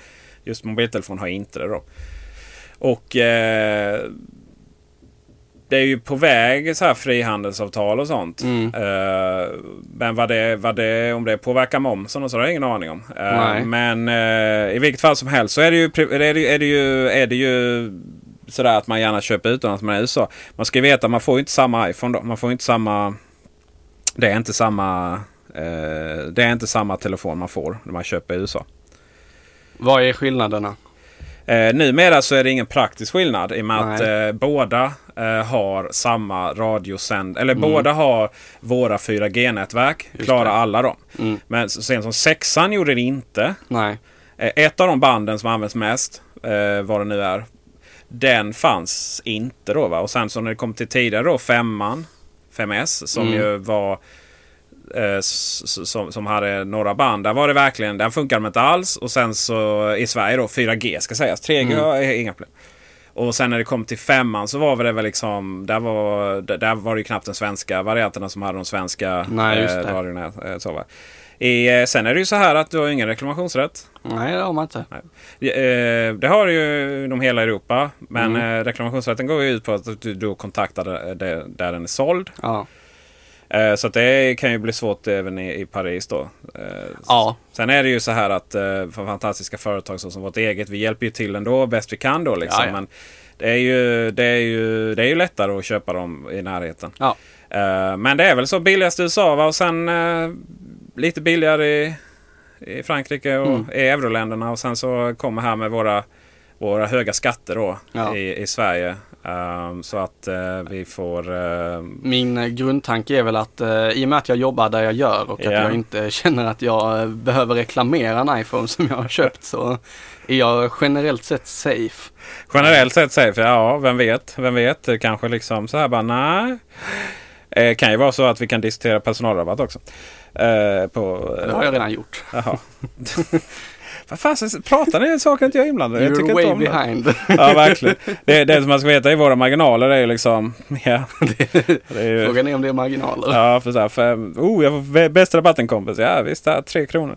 Just mobiltelefon har inte det då. Och eh, det är ju på väg så här frihandelsavtal och sånt. Mm. Eh, men vad det, vad det, om det påverkar momsen och så har jag ingen aning om. Eh, men eh, i vilket fall som helst så är det ju, är det, är det ju, är det ju sådär att man gärna köper utomlands men i USA. Man ska ju veta att man får ju inte samma iPhone då. Man får inte samma... Det är inte samma... Eh, det är inte samma telefon man får när man köper i USA. Vad är skillnaderna? Eh, numera så är det ingen praktisk skillnad i och med att Nej. eh, båda eh, har samma radiosänd... Eller Mm. båda har våra 4G-nätverk. Just Klarar det. alla dem. Mm. Men så sent som sexan gjorde det inte. Eh, ett av de banden som används mest, eh, vad det nu är, den fanns inte då. Va? Och sen så när det kom till tidigare då, femman, 5S, som Mm. ju var eh, som, som hade några band. Där var det verkligen, den funkade inte alls. Och sen så i Sverige då 4G ska sägas. 3G Mm. är inga problem. Och sen när det kom till femman så var det väl liksom, där var, där, var det ju knappt den svenska varianterna som hade de svenska Nej, just det. radiorna. Eh, så, va? I, eh, sen är det ju så här att du har ingen reklamationsrätt. Nej, det har man inte. Eh, det har ju inom hela Europa. Men Mm. eh, reklamationsrätten går ju ut på att du, du kontaktar där den är såld. Ja. Eh, så det kan ju bli svårt även i, i Paris då. Eh, Ja. Sen är det ju så här att eh, för fantastiska företag som vårt eget, vi hjälper ju till ändå bäst vi kan då. Liksom. Ja, ja. Men det är, ju, det, är ju, det är ju lättare att köpa dem i närheten. Ja. Men det är väl så billigast i USA va? och sen lite billigare i, i Frankrike och Mm. i euroländerna. Och sen så kommer här med våra, våra höga skatter då i, i Sverige. Um, så att eh, vi får... eh, Min eh, grundtanke är väl att eh, i och med att jag jobbar där jag gör och att Ja. jag inte känner att jag eh, behöver reklamera en iPhone som jag har köpt så är jag generellt sett safe. Generellt sett safe, ja vem vet. Vem vet, kanske liksom så här bara nej. Eh, kan ju vara så att vi kan diskutera personalrabatt också. Eh, på, Det har jag redan gjort. Jaha. Vad fasen, pratar ni saker inte jag är inblandad i? Jag tycker inte way det. behind. Ja, verkligen. Det, det som man ska veta i våra marginaler är ju liksom... Ja, det är ju, Frågan är om det är marginaler. ja för så här, för, oh, jag får bä- bästa rabatten kompis. Ja, visst, det är tre kronor.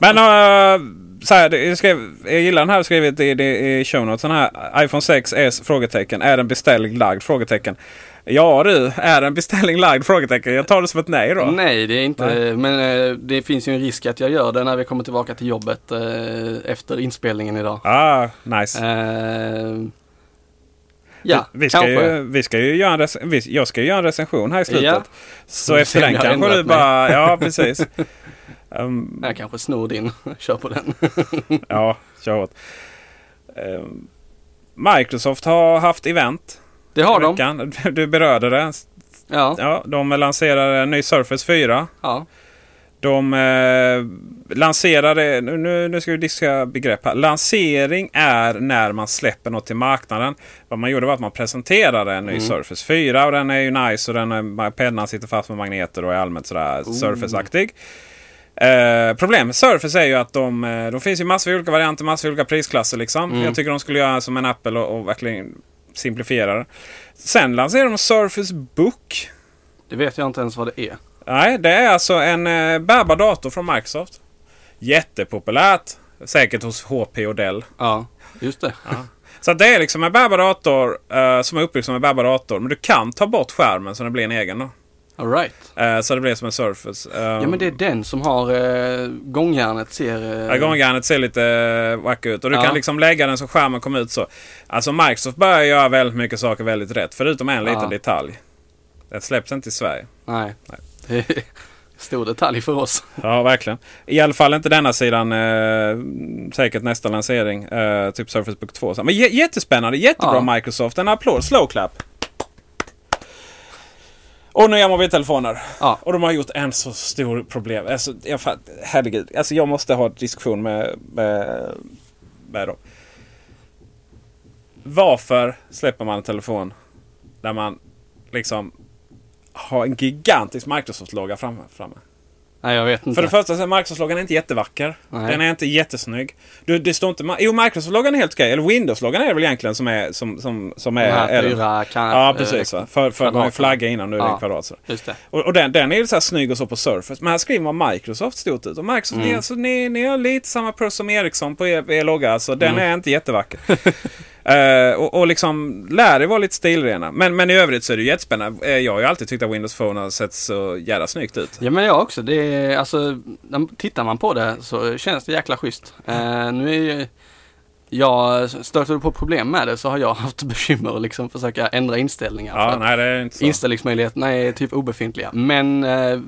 Men uh, så här, jag, skrev, jag gillar den här skrivit i, i, i show notes. Den här iPhone 6s? Frågetecken. Är den beställning lagd? Frågetecken. Ja du, är den beställning lagd? Frågetecken. Jag tar det som ett nej då. Nej, det är inte, Nej. men eh, det finns ju en risk att jag gör det när vi kommer tillbaka till jobbet eh, efter inspelningen idag. Ah, nice. Eh, ja, vi, ska kanske. ju, vi ska ju göra en vi, jag ska ju göra en recension här i slutet. Ja. Så Vi efter den kanske du bara... Ja, precis. Um, Jag kanske snor din, kör på den. ja, kör hårt. Um, Microsoft har haft event. Det har i de. veckan. Du berörde det. Ja, Ja, de lanserar en ny Surface 4. ja. De eh, lanserade, nu, nu, ska vi diskutera begrepp här. Lansering är när man släpper något till marknaden. Vad man gjorde var att man presenterade en ny Mm. Surface 4 och den är ju nice och den är, pennan sitter fast med magneter och är allmänt sådär Oh. Surface-aktig. Eh, problemet med Surface är ju att de, eh, de finns ju massor av olika varianter, massor av olika prisklasser. Liksom. Mm. Jag tycker de skulle göra som en Apple och, och verkligen simplifiera det. Sen lanserar de Surface Book. Det vet jag inte ens vad det är. Nej, det är alltså en eh, bärbar dator från Microsoft. Jättepopulärt. Säkert hos HP och Dell. Ja, just det. Så att det är liksom en bärbar dator eh, som är uppbyggd som en bärbar dator. Men du kan ta bort skärmen så den blir en egen. Då. All right. Eh, så det blir som en Surface. Eh, Ja men det är den som har eh, gångjärnet ser... Eh, Ja, gångjärnet ser lite uh, wack ut. Och du Ja. kan liksom lägga den så skärmen kommer ut så. Alltså Microsoft börjar göra väldigt mycket saker väldigt rätt. Förutom en liten Ja. detalj. Den släpps inte i Sverige. Nej. Är stor detalj för oss. Ja, verkligen. I alla fall inte denna sidan. Eh, säkert nästa lansering. Eh, typ Surface Book 2. Så- Men jättespännande. Jättebra Ja. Microsoft. En applåd. Slow clap. Och nya mobiltelefoner. Ja. Och de har gjort en så stor problem. Alltså, jag, fatt- herregud. Alltså, jag måste ha en diskussion med, med, med dem. Varför släpper man en telefon där man liksom har en gigantisk Microsoft-logga framme? framme? Nej jag vet inte. För det första så är Microsoft-loggan inte jättevacker. Nej. Den är inte jättesnygg. Du, det står inte... Jo, Microsoft-loggan är helt okej. Eller Windows-loggan är det väl egentligen som är... Som, som, som är här är- fyra kan, Ja, precis. Va? För, för man har flagga innan nu är det Ja. kvadrat. Så. Just det. Och, och den, den är ju så här snygg och så på Surface. Men här skriver man Microsoft stort ut. Och Microsoft, Mm. ni, alltså, ni, ni har lite samma pros som Ericsson på er, er logga. Alltså, den Mm. är inte jättevacker. Eh, och, och liksom lär er vara lite stilrena. Men, men i övrigt så är det ju jättespännande. Eh, jag har ju alltid tyckt att Windows Phone har sett så jävla snyggt ut. Ja men jag också. Det är, alltså, tittar man på det så känns det jäkla schysst. Eh, nu är ju, jag stöter på problem med det så har jag haft bekymmer att liksom försöka ändra inställningar. Ja, nej det är inte så. Inställningsmöjligheterna är typ obefintliga. Men eh,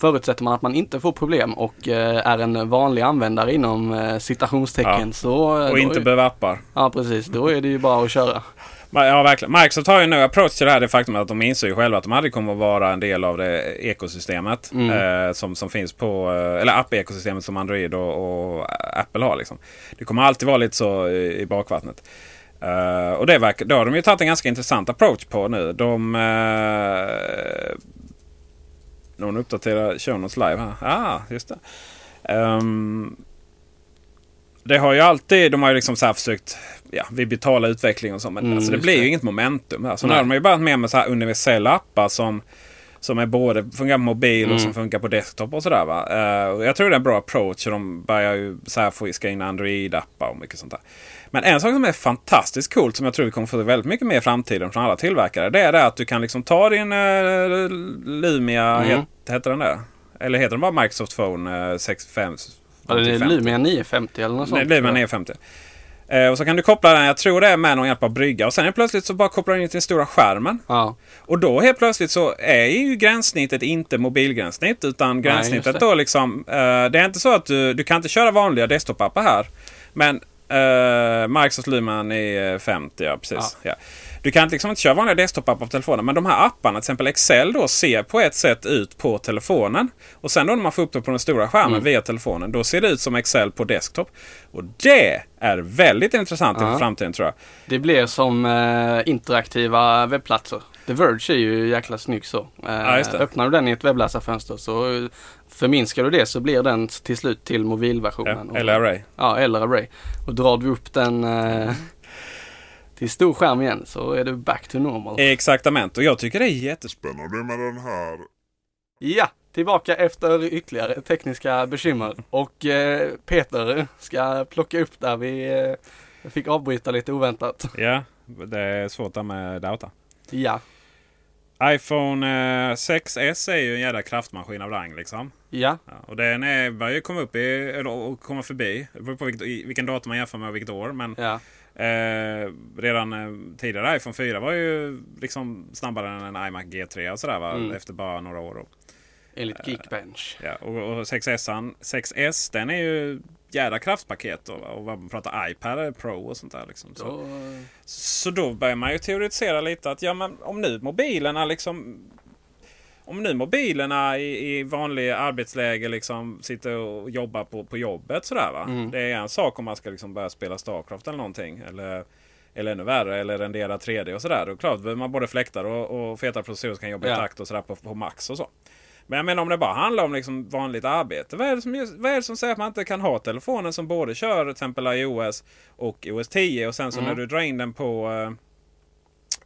förutsätter man att man inte får problem och eh, är en vanlig användare inom eh, citationstecken Ja. så... Och då inte är, behöver appar. Ja precis, då är det ju bara att köra. Ja, verkligen. Microsoft har ju nu approach till det här det faktum att de inser ju själva att de aldrig kommer att vara en del av det ekosystemet. Mm. Eh, som, som finns på, eh, eller app-ekosystemet som Android och, och Apple har. Liksom. Det kommer alltid vara lite så i, i bakvattnet. Eh, och det, verkar, det har de ju tagit en ganska intressant approach på nu. De... Uh, någon uppdaterar show notes live här. Ah, just det. Ehm, det har ju alltid, de har ju liksom så försökt ja, vid betala utveckling och så. Men Mm, alltså, det blir ju det. inget momentum. Här. Så nu har de ju börjat med, med så här universella appar som, som är både funkar på mobil och Mm. som funkar på desktop och sådär. Va? Och jag tror det är en bra approach. Och de börjar ju så här få ska in Android-appar och mycket sånt där. Men en sak som är fantastiskt coolt som jag tror vi kommer få väldigt mycket mer i framtiden från alla tillverkare. Det är det att du kan liksom ta din uh, Lumia, Mm. het, heter den där? Eller heter den bara Microsoft Phone uh, 65? Ja, det är 50? Lumia 950 eller något Nej, sånt. Lumia 950. Eh, och så kan du koppla den, jag tror det är med någon hjälp av brygga. Och sen helt plötsligt så bara kopplar du in till den stora skärmen. Ja, Och då helt plötsligt så är ju gränssnittet inte mobilgränssnitt. Utan gränssnittet det. då liksom. Eh, det är inte så att du, du kan inte köra vanliga desktop-appar här. Men eh, Microsoft Lumia 950, ja precis. Ja. Du kan liksom inte köra vanliga desktop-appar på telefonen. Men de här apparna, till exempel Excel då, ser på ett sätt ut på telefonen. Och sen då när man får upp det på den stora skärmen Mm. via telefonen. Då ser det ut som Excel på desktop. Och det är väldigt intressant Ja. inför framtiden tror jag. det blir som eh, interaktiva webbplatser. The Verge är ju jäkla snygg så. Eh, Ja, det. öppnar du den i ett webbläsarfönster så eh, förminskar du det så blir den till slut till mobilversionen. Ja, eller Array. Ja, eller Array. Och drar du upp den eh, till stor skärm igen så är du back to normal. Exaktament. Och jag tycker det är jättespännande. Spännande med den här Ja, tillbaka efter ytterligare tekniska bekymmer. Och eh, Peter ska plocka upp där vi eh, fick avbryta lite oväntat. Ja, det är svårt där med data. Ja, iPhone eh, 6S är ju en jävla kraftmaskin av rang liksom. ja, Ja, och den är, börjar ju komma upp i, eller och komma förbi. Det beror på vilket, vilken datum man jämför med och vilket år. Men ja. eh, redan eh, tidigare iPhone 4 var ju liksom snabbare än en iMac G3 och sådär va? Mm. Efter bara några år. Enligt Geekbench. ja, och, och 6S, 6S den är ju jädra kraftpaket. Och, och man pratar iPad Pro och sånt där. Liksom. Så. Då, Så då börjar man ju teoretisera lite att ja, men om nu mobilerna liksom om nu mobilerna i, i vanlig arbetsläge liksom sitter och jobbar på, på jobbet sådär va. Mm. Det är en sak om man ska liksom börja spela Starcraft eller någonting. Eller, eller ännu värre, eller rendera 3D och sådär. Då klart behöver man både fläktar och, och feta processorer som kan jobba Ja. i takt och sådär på, på max och så. Men jag menar om det bara handlar om liksom vanligt arbete. Vad är, det som, vad är som säger att man inte kan ha telefonen som både kör till exempel iOS och OS 10 och sen så Mm. när du drar in den på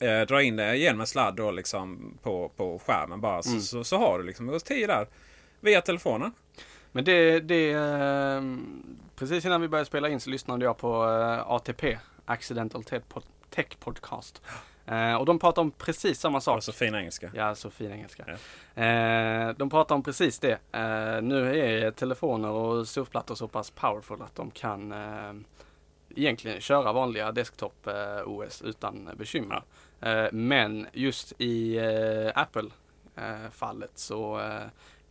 eh, eh, drar in det genom en sladd då liksom på, på skärmen bara Mm. så, så, så har du liksom OS 10 där via telefonen. Men det, det eh, precis innan vi började spela in så lyssnade jag på eh, ATP, Accidental Tech Podcast. Eh, och de pratar om precis samma sak. Så fin engelska. Ja, så fin engelska. Eh, de pratar om precis det. Eh, nu är telefoner och surfplattor så pass powerful att de kan eh, egentligen köra vanliga desktop eh, OS utan bekymmer. Eh, men just i eh, Apple eh, fallet så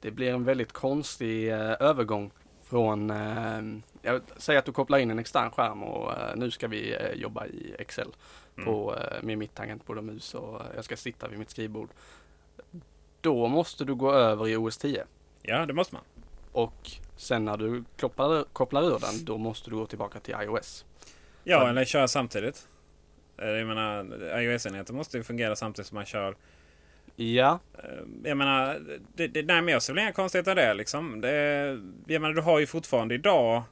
det blir en väldigt konstig övergång från, jag säger att du kopplar in en extern skärm och nu ska vi jobba i Excel på, eh, med mitt tangentbord och mus och eh, jag ska sitta vid mitt skrivbord. Då måste du gå över i OS 10 Ja, det måste man. och sen när du kopplar, kopplar ur den då måste du gå tillbaka till iOS. Ja, Så- eller köra samtidigt. Eh, Jag menar, iOS-enheten måste ju fungera samtidigt som man kör. Ja, Jag menar, det, det, nej, men jag ser väl inga konstigheter där liksom. Det, jag menar, du har ju fortfarande idag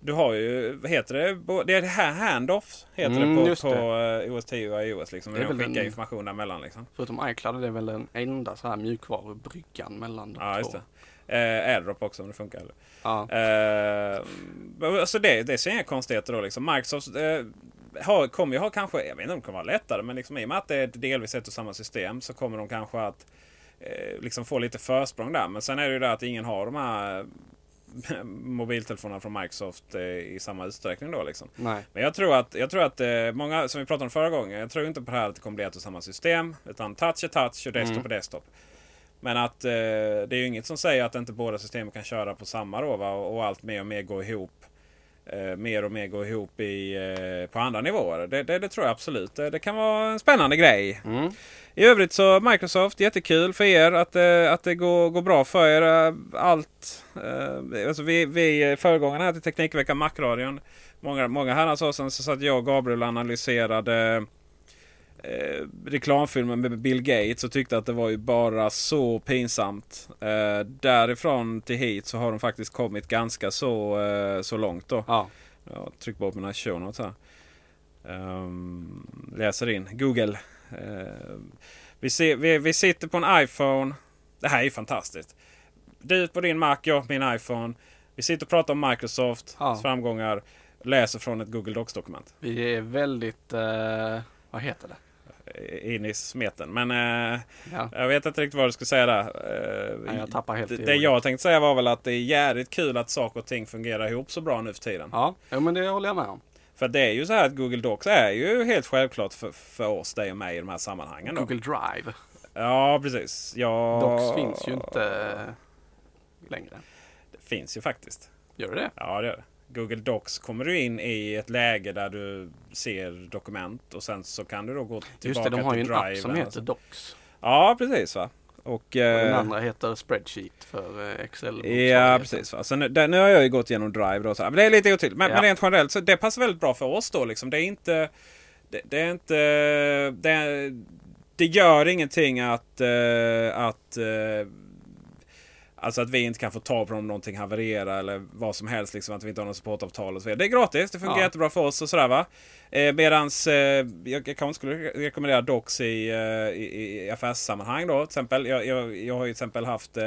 du har ju, vad heter det? Det är det här handoff heter Mm, det på, på eh, OS 10 och iOS. Liksom, Det är de skickar en- information däremellan. Liksom. förutom iCloud är det väl den enda så här mjukvarubryggan mellan de Ja, två. just det. Eh, AirDrop också om det funkar. Eller? Ja. Eh, alltså det, det ser inga konstigheter då. Liksom. Microsoft eh, har, kommer ju ha kanske, jag vet inte om det kommer vara lättare, men liksom, i och med att det är delvis ett och samma system så kommer de kanske att eh, liksom få lite försprång där. Men sen är det ju det att ingen har de här mobiltelefonerna från Microsoft eh, i samma utsträckning då. Liksom. Nej. Men jag tror att, jag tror att eh, många, som vi pratade om förra gången, jag tror inte på det här att det kommer bli ett och samma system. Utan touch är touch och desktop är desktop. Men att eh, det är ju inget som säger att inte båda systemen kan köra på samma då va? Och, och allt mer och mer går ihop. Eh, mer och mer går ihop i, eh, på andra nivåer. Det, det, det tror jag absolut. Det, det kan vara en spännande grej. Mm. I övrigt så Microsoft, jättekul för er att, eh, att det går, går bra för er. eh, Allt. Eh, alltså vi, vi föregångarna här till Teknikveckan Macradion. Många, många herrans år sedan så satt jag och Gabriel och analyserade eh, reklamfilmen med Bill Gates och tyckte att det var ju bara så pinsamt. Eh, därifrån till hit så har de faktiskt kommit ganska så, eh, så långt då. Ja. Jag trycker bara på mina show notes här. Ehm, läser in. Google. Ehm, vi, ser, vi, vi sitter på en iPhone. Det här är ju fantastiskt. Du på din Mac, jag på min iPhone. Vi sitter och pratar om Microsofts Ja. framgångar. Läser från ett Google Docs-dokument. Vi är väldigt, eh, vad heter det? Eh, In i smeten. Men eh, Ja. jag vet inte riktigt vad du skulle säga där. Eh, Nej, jag det, det jag tänkte säga var väl att det är jävligt kul att saker och ting fungerar ihop så bra nu för tiden. Ja, jo, men det håller jag med om. För det är ju så här att Google Docs är ju helt självklart för, för oss, dig och mig i de här sammanhangen. Då. Google Drive. Ja, precis. Ja, Docs finns ju inte längre. Det finns ju faktiskt. Gör det? Ja, det gör det. Google Docs kommer du in i ett läge där du ser dokument och sen så kan du då gå tillbaka Just det, de har ju till en Drive. app som heter så. Docs. Ja, precis va. Och, Och den eh, andra heter Spreadsheet för eh, Excel. Ja, precis. Va? Så nu, där, nu har jag ju gått igenom Drive. Då, så här. Men det är lite otydligt. Men, Ja. men rent generellt så det passar väldigt bra för oss då. Liksom. Det är inte... Det, det är inte... Det, det gör ingenting att... eh, att Alltså att vi inte kan få ta på om någonting havererar eller vad som helst. Liksom, att vi inte har något supportavtal och så vidare. Det är gratis. Det funkar Ja. jättebra för oss och sådär va. Eh, medans eh, jag, jag kanske skulle rekommendera Docs i, eh, i, i affärssammanhang då. Till exempel, jag, jag, jag har ju till exempel haft eh,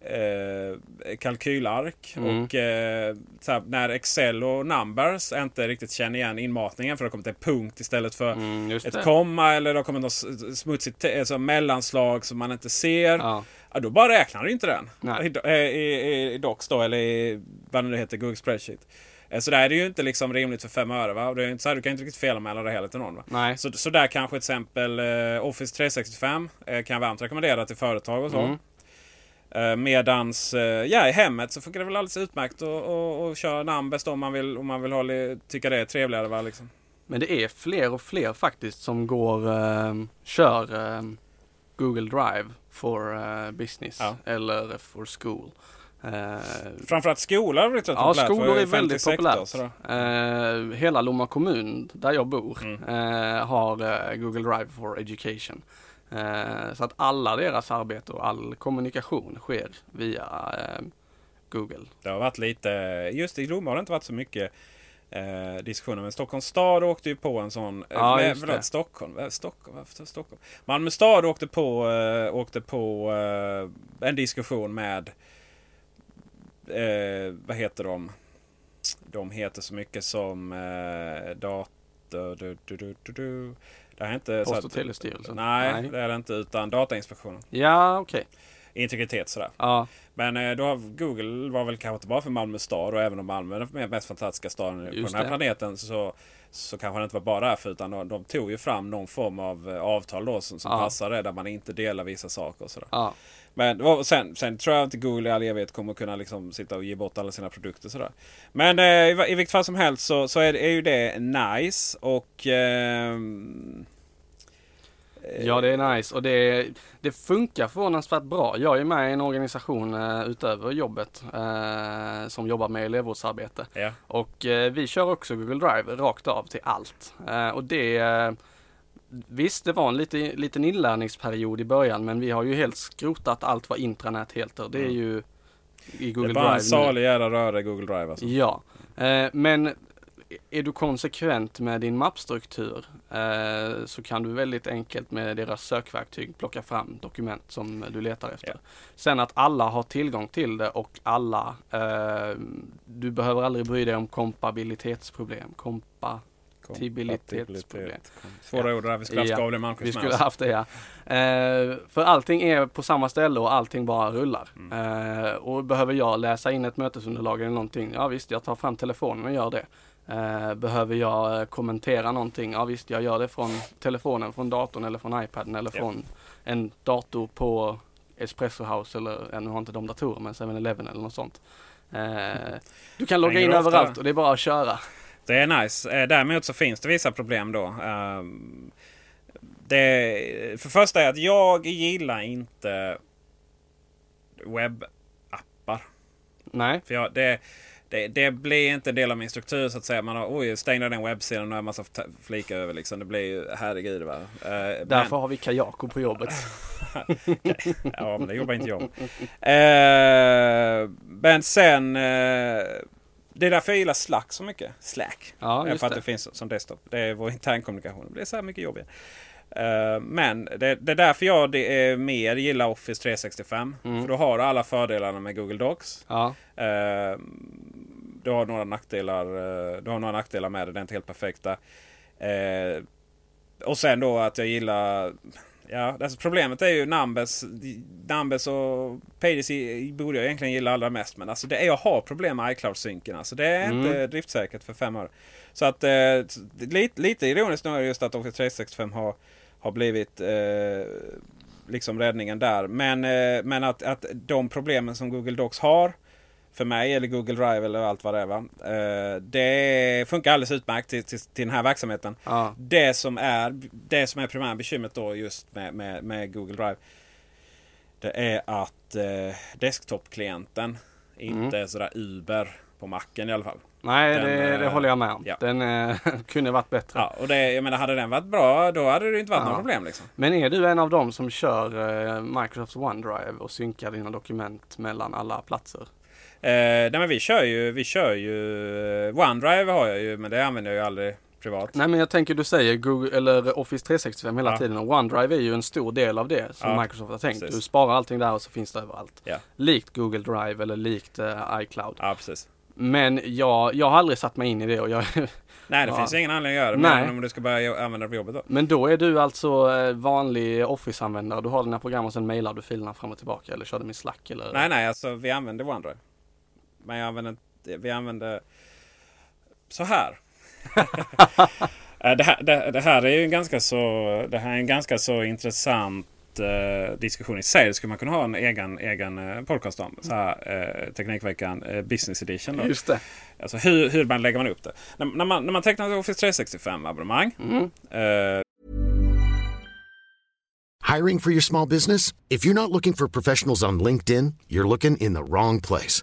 eh, kalkylark. Mm. Och eh, så här, när Excel och Numbers inte riktigt känner igen inmatningen för det har kommit en punkt istället för Mm, ett komma eller det har kommit något smutsigt alltså mellanslag som man inte ser. Ja. Ja, då bara räknar du inte den. Nej. I, i, i, I Docs då, eller i vad det nu heter, Google Spreadsheet. Eh, Så där är det ju inte liksom rimligt för fem öre. Va? Det är inte så här, du kan inte riktigt felanmäla det heller till någon. Va? Nej. Så, så där kanske till exempel eh, Office 365 eh, kan jag varmt rekommendera till företag och så. Mm. Eh, medans eh, ja, i hemmet så funkar det väl alldeles utmärkt att köra Numbers då om man vill, om man vill ha, tycka det är trevligare. Va? Liksom. Men det är fler och fler faktiskt som går, eh, kör eh, Google Drive for eh, business Ja. eller for school. Eh, Framförallt skolor har blivit rätt Ja, populärt. för skolor är väldigt populärt. Eh, hela Lomma kommun där jag bor Mm. eh, har Google Drive for Education. Så att alla deras arbete och all kommunikation sker via Google. Det har varit lite, just i Rom har det inte varit så mycket eh, diskussioner. Men Stockholms stad åkte ju på en sån. Ja, eh, just förlåt, det. Stockholm. Stockholm. Varför Stockholm? Malmö stad åkte på, eh, åkte på eh, en diskussion med eh, vad heter de? De heter så mycket som eh, dator... Du, du, du. Det är inte... Post och telestyrelsen? Nej, Nej. det är det inte. Utan Datainspektionen. Ja, okej. Integritet sådär. Ja, Men eh, då har Google var väl kanske inte bara för Malmö stad och även om Malmö är den mest fantastiska staden på Just den här det. planeten så, så kanske det inte var bara därför utan de, de tog ju fram någon form av eh, avtal då som, som Ja. passade där man inte delar vissa saker och sådär. ja. Men sen, sen tror jag inte Google i all evighet kommer kunna liksom sitta och ge bort alla sina produkter sådär. Men eh, i, i vilket fall som helst så, så är, är ju det nice och ehm, Ja, det är nice och det, det funkar förvånansvärt bra. Jag är med i en organisation eh, utöver jobbet eh, som jobbar med elevvårdsarbete. ja. Och eh, vi kör också Google Drive rakt av till allt. Och det Visst, det var en lite, liten inlärningsperiod i början men vi har ju helt skrotat allt vad intranät heter. Det är Mm. ju i Det Google är bara Drive en salig jävla röra i Google Drive alltså. Ja, men är du konsekvent med din mappstruktur eh, så kan du väldigt enkelt med deras sökverktyg plocka fram dokument som du letar efter. Ja. Sen att alla har tillgång till det och alla, eh, du behöver aldrig bry dig om kompabilitetsproblem. Kompa, Kompatibilitetsproblem. Svåra ord där. Vi skulle haft Ja, Gabriel Malmqvist vi skulle oss. haft det ja. Eh, för allting är på samma ställe och allting bara rullar. Mm. Eh, och behöver jag läsa in ett mötesunderlag eller någonting, ja visst jag tar fram telefonen och gör det. Eh, behöver jag eh, kommentera någonting, ja visst jag gör det från telefonen, från datorn eller från iPaden eller från en dator på Espresso House eller, nu har inte de datorer men 7-Eleven eller något sånt. Eh, du kan logga in överallt och det är bara att köra. Det är nice. Däremot så finns det vissa problem då. Ehm, Det, för första är att jag gillar inte webbappar. Nej, För jag, det, det, det blir inte en del av min struktur så att säga. Man har, oj, stängde den webbsidan och har jag massa flikar över liksom. Det blir ju, herregud va. Eh, därför har vi Kajako på jobbet. Ja, men det jobbar inte jag. Eh, men sen... Eh, det är därför jag gillar Slack så mycket. Slack. Ja, just för att det. det finns som desktop. Det är vår internkommunikation. Det blir så här mycket jobbigare. Eh, men det, det är därför jag det är mer gillar Office 365. Mm. För då har du alla fördelarna med Google Docs. Ja, Eh, du har några nackdelar, eh, du har några nackdelar med det. Det är inte helt perfekta. Eh, och sen då att jag gillar... Ja, alltså problemet är ju Numbers. Numbers och Pages borde jag egentligen gilla allra mest. Men alltså det är, jag har problem med iCloud-synken. Alltså det är Mm. inte driftsäkert för fem år. Så att eh, lite, lite ironiskt nu är det just att Office 365 har, har blivit eh, liksom räddningen där. Men, eh, men att, att de problemen som Google Docs har för mig eller Google Drive eller allt vad det är. Va? Eh, det funkar alldeles utmärkt till, till, till den här verksamheten. ja. Det som är, det som är primära bekymret då just med, med, med Google Drive. Det är att eh, desktop-klienten inte är sådär Uber på macken i alla fall. Nej, Den, det, det eh, håller jag med om. ja. Den eh, kunde varit bättre. Ja, och det, jag menar, hade den varit bra då hade det inte varit Ja. några problem. Liksom. Men är du en av dem som kör eh, Microsofts OneDrive och synkar dina dokument mellan alla platser? Eh, nej, men vi kör ju, vi kör ju eh, OneDrive har jag ju, men det använder jag ju aldrig privat. Nej men jag tänker du säger Google eller Office 365 hela Ja. tiden och OneDrive är ju en stor del av det som Ja, Microsoft har tänkt. precis. Du sparar allting där och så finns det överallt. Ja. Likt Google Drive eller likt eh, iCloud. Ja, precis. Men jag, jag har aldrig satt mig in i det och jag, Nej, det Ja. finns ingen anledning att göra det. Men om du ska börja använda det på jobbet då. Men då är du alltså vanlig Office-användare. Du har dina program och sen mailar du filerna fram och tillbaka eller kör dem i Slack eller? Nej, nej, alltså vi använder OneDrive. Men jag använder inte, vi använder så här. Eh, det, här det, det här är ju en ganska så, det här är en ganska så intressant eh, diskussion i sig. Det skulle man kunna ha en egen, egen eh, podcast om. Så här, eh, Teknikveckan eh, Business Edition. Då. Just det. Alltså hur, hur man lägger man upp det. När, när, man, när man tecknar ett Office 365 abonnemang. Mm. Eh, Hiring for your small business? If you're not looking for professionals on LinkedIn, you're looking in the wrong place.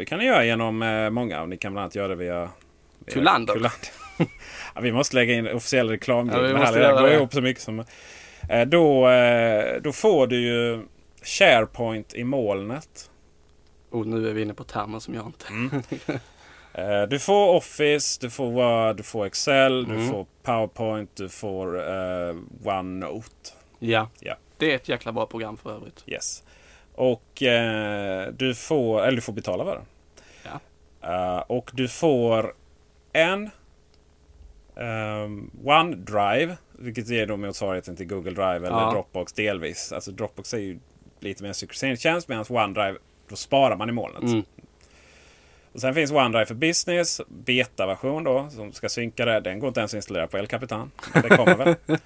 Det kan ni göra genom eh, många och ni kan bland annat göra det via... via Kullander. ja, vi måste lägga in officiell reklam. Ja, vi det måste här göra går det. ihop så mycket som... Eh, då, eh, då får du ju SharePoint i molnet. Oh, nu är vi inne på termer som jag inte... Mm. Du får Office, du får Word, du får Excel, du Mm. får PowerPoint, du får eh, OneNote. Ja. Ja. Det är ett jäkla bra program för övrigt. Yes. Och eh, du får, eller du får betala för det. Ja. Eh, och du får en ehm, OneDrive. Vilket ger då motsvarigheten till Google Drive eller Ja. Dropbox delvis. Alltså Dropbox är ju lite mer synkroniseringsstjänst medan OneDrive då sparar man i molnet. Mm. Och sen finns OneDrive för Business, beta-version då, som ska synka det. Den går inte ens att installera på El Capitan. Det kommer väl.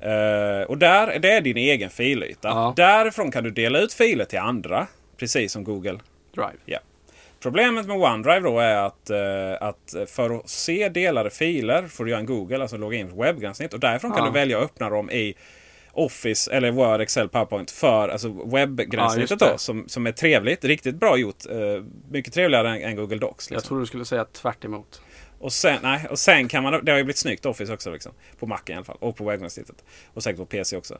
Eh, och där, det är din egen filyta. Ja. Därifrån kan du dela ut filer till andra. Precis som Google. Drive. Ja. Problemet med OneDrive då är att, eh, att för att se delade filer får du göra en Google, alltså logga in för webbgränssnitt. Och därifrån kan Ja. du välja att öppna dem i Office eller Word, Excel, PowerPoint för alltså Ja, webbgränssnittet det. då. Som, som är trevligt, riktigt bra gjort. Eh, mycket trevligare än, än Google Docs. Jag Liksom. tror du skulle säga tvärt emot. Och, sen, nej, och sen kan man, det har ju blivit snyggt Office också. Liksom, på Mac i alla fall. Och på webbgränssnittet. Och säkert på PC också.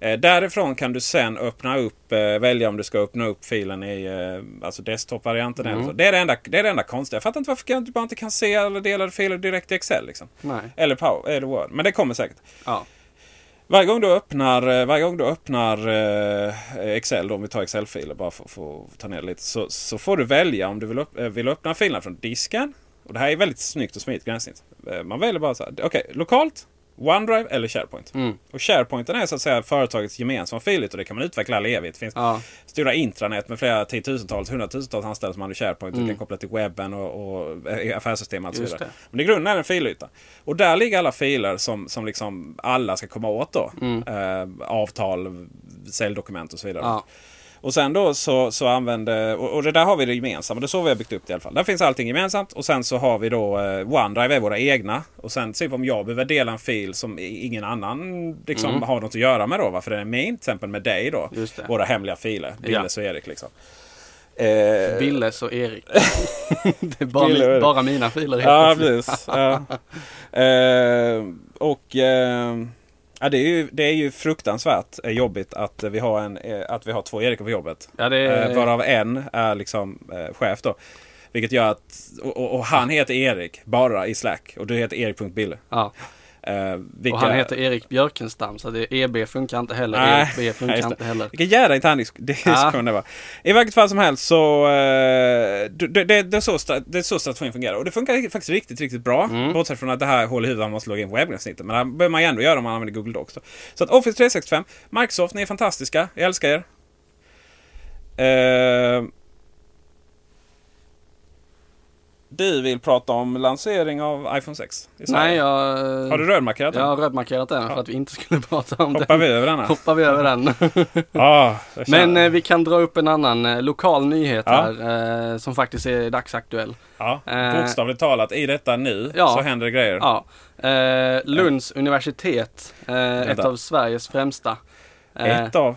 Eh, därifrån kan du sen öppna upp, eh, välja om du ska öppna upp filen i eh, alltså desktop-varianten. eller så. Det, är det, enda, det är det enda konstiga. Jag fattar inte varför du bara inte kan se alla delade filer direkt i Excel. Liksom. Nej. Eller, Power, eller Word. Men det kommer säkert. Ja. Varje gång du öppnar, eh, varje gång du öppnar eh, Excel, då, om vi tar Excel-filer bara för, för att ta ner det lite. Så, så får du välja om du vill, upp, eh, vill öppna filerna från disken. Och det här är väldigt snyggt och smidigt gränssnitt. Eh, Man väljer bara så här. Okej, lokalt, OneDrive eller SharePoint. Mm. Och SharePointen är så att säga företagets gemensamma filyta och det kan man utveckla all evighet. Det finns Ja. stora intranät med flera tiotusentals, hundratusentals anställda som använder SharePoint. Du kan koppla till webben och, och eh, affärssystem och så Mm. Just vidare. det. Men i grunden är det en filyta. Och där ligger alla filer som, som liksom alla ska komma åt då. Eh, avtal, säljdokument och så vidare. Mm. Ja. Och sen då så, så använder, och, och det där har vi det gemensamma. Det är så vi har byggt upp det i alla fall. Där finns allting gemensamt och sen så har vi då eh, OneDrive är våra egna. Och sen typ om jag behöver dela en fil som ingen annan liksom har något att göra med då. Varför den är min, till exempel med dig då. Mm. Det. Våra hemliga filer. Ja. Billes och Erik liksom. Eh, Billes och Erik. det är bara, Bille och mi- Erik. bara mina filer Ja, precis. Ja. Eh, och eh, ja, det, är ju, det är ju fruktansvärt eh, jobbigt att vi har, en, eh, att vi har två Erik på jobbet. Ja, det är... Eh, varav en är liksom eh, chef då. Vilket gör att, och, och, och han heter Erik bara i Slack. Och du heter Erik.Bille. ja. Eh, vilka, Och han heter Erik Björkenstam så det EB funkar inte heller. Nej, Erik B funkar inte heller. Vilken jävla interndiskussion det var. I vilket fall som helst så... Eh, det, det, det, är så det är så strategin fungerar. Och det funkar faktiskt riktigt, riktigt bra. Mm. Bortsett från att det här hål i huvudet man måste logga in på webbgränssnittet. Men det behöver man ju ändå göra om man använder Google Docs. Då. Så att Office 365, Microsoft, ni är fantastiska. Jag älskar er. Eh, du vill prata om lansering av iPhone 6 i Sverige. Nej, jag... Har du rödmarkerat Jag den? har rödmarkerat den för att vi inte skulle prata om Hoppar den. vi över denna? Hoppar vi över den. Ja, jag känner- Men eh, vi kan dra upp en annan eh, lokal nyhet Ja. här eh, som faktiskt är dagsaktuell. ja, eh, bokstavligt talat, i detta nu Ja. så händer det grejer. Ja. Eh, Lunds universitet, eh, ett av Sveriges främsta. Ett av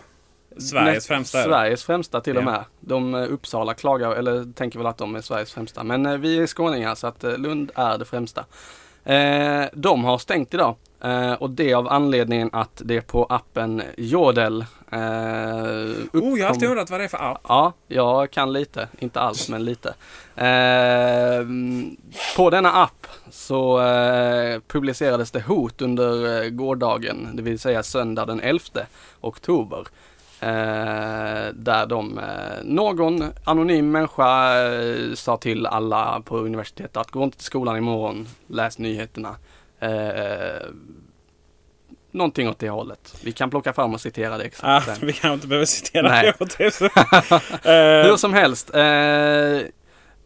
Sveriges näst- främsta. Sveriges främsta till och med. De eh, Uppsala klagar, eller tänker väl att de är Sveriges främsta. Men eh, vi är skåningar så att eh, Lund är det främsta. De har stängt idag. Eh, och det av anledningen att det på appen Jodel eh, Oh, jag har alltid undrat vad det är för app. Ja, jag kan lite. Inte alls, men lite. På denna app så publicerades det hot under gårdagen, det vill säga söndag den 11 oktober. Eh, där de, eh, någon anonym människa eh, sa till alla på universitetet att gå inte till skolan imorgon, läs nyheterna. Eh, någonting åt det hållet. Vi kan plocka fram och citera det exakt Ah, vi kanske inte behöver citera Nej. det. det. Hur Eh, som helst, eh,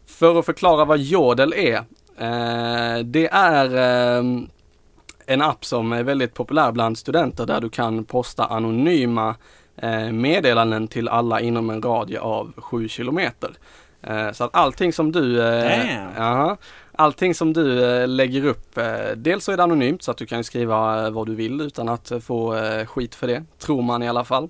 för att förklara vad Jodel är. Eh, det är eh, en app som är väldigt populär bland studenter där du kan posta anonyma eh, meddelanden till alla inom en radie av 7 kilometer. Eh, så att allting som du eh, Damn. Allting som du eh, lägger upp, eh, dels så är det anonymt så att du kan skriva eh, vad du vill utan att eh, få eh, skit för det, tror man i alla fall.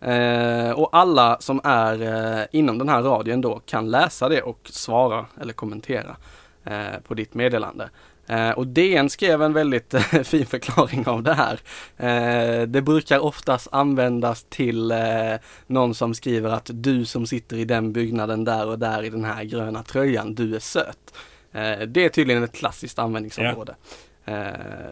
Eh, och alla som är eh, inom den här radien då kan läsa det och svara eller kommentera eh, på ditt meddelande. Eh, och DN skrev en väldigt eh, fin förklaring av det här. Eh, det brukar oftast användas till eh, någon som skriver att du som sitter i den byggnaden där och där i den här gröna tröjan, du är söt. Eh, det är tydligen ett klassiskt användningsområde. Eh,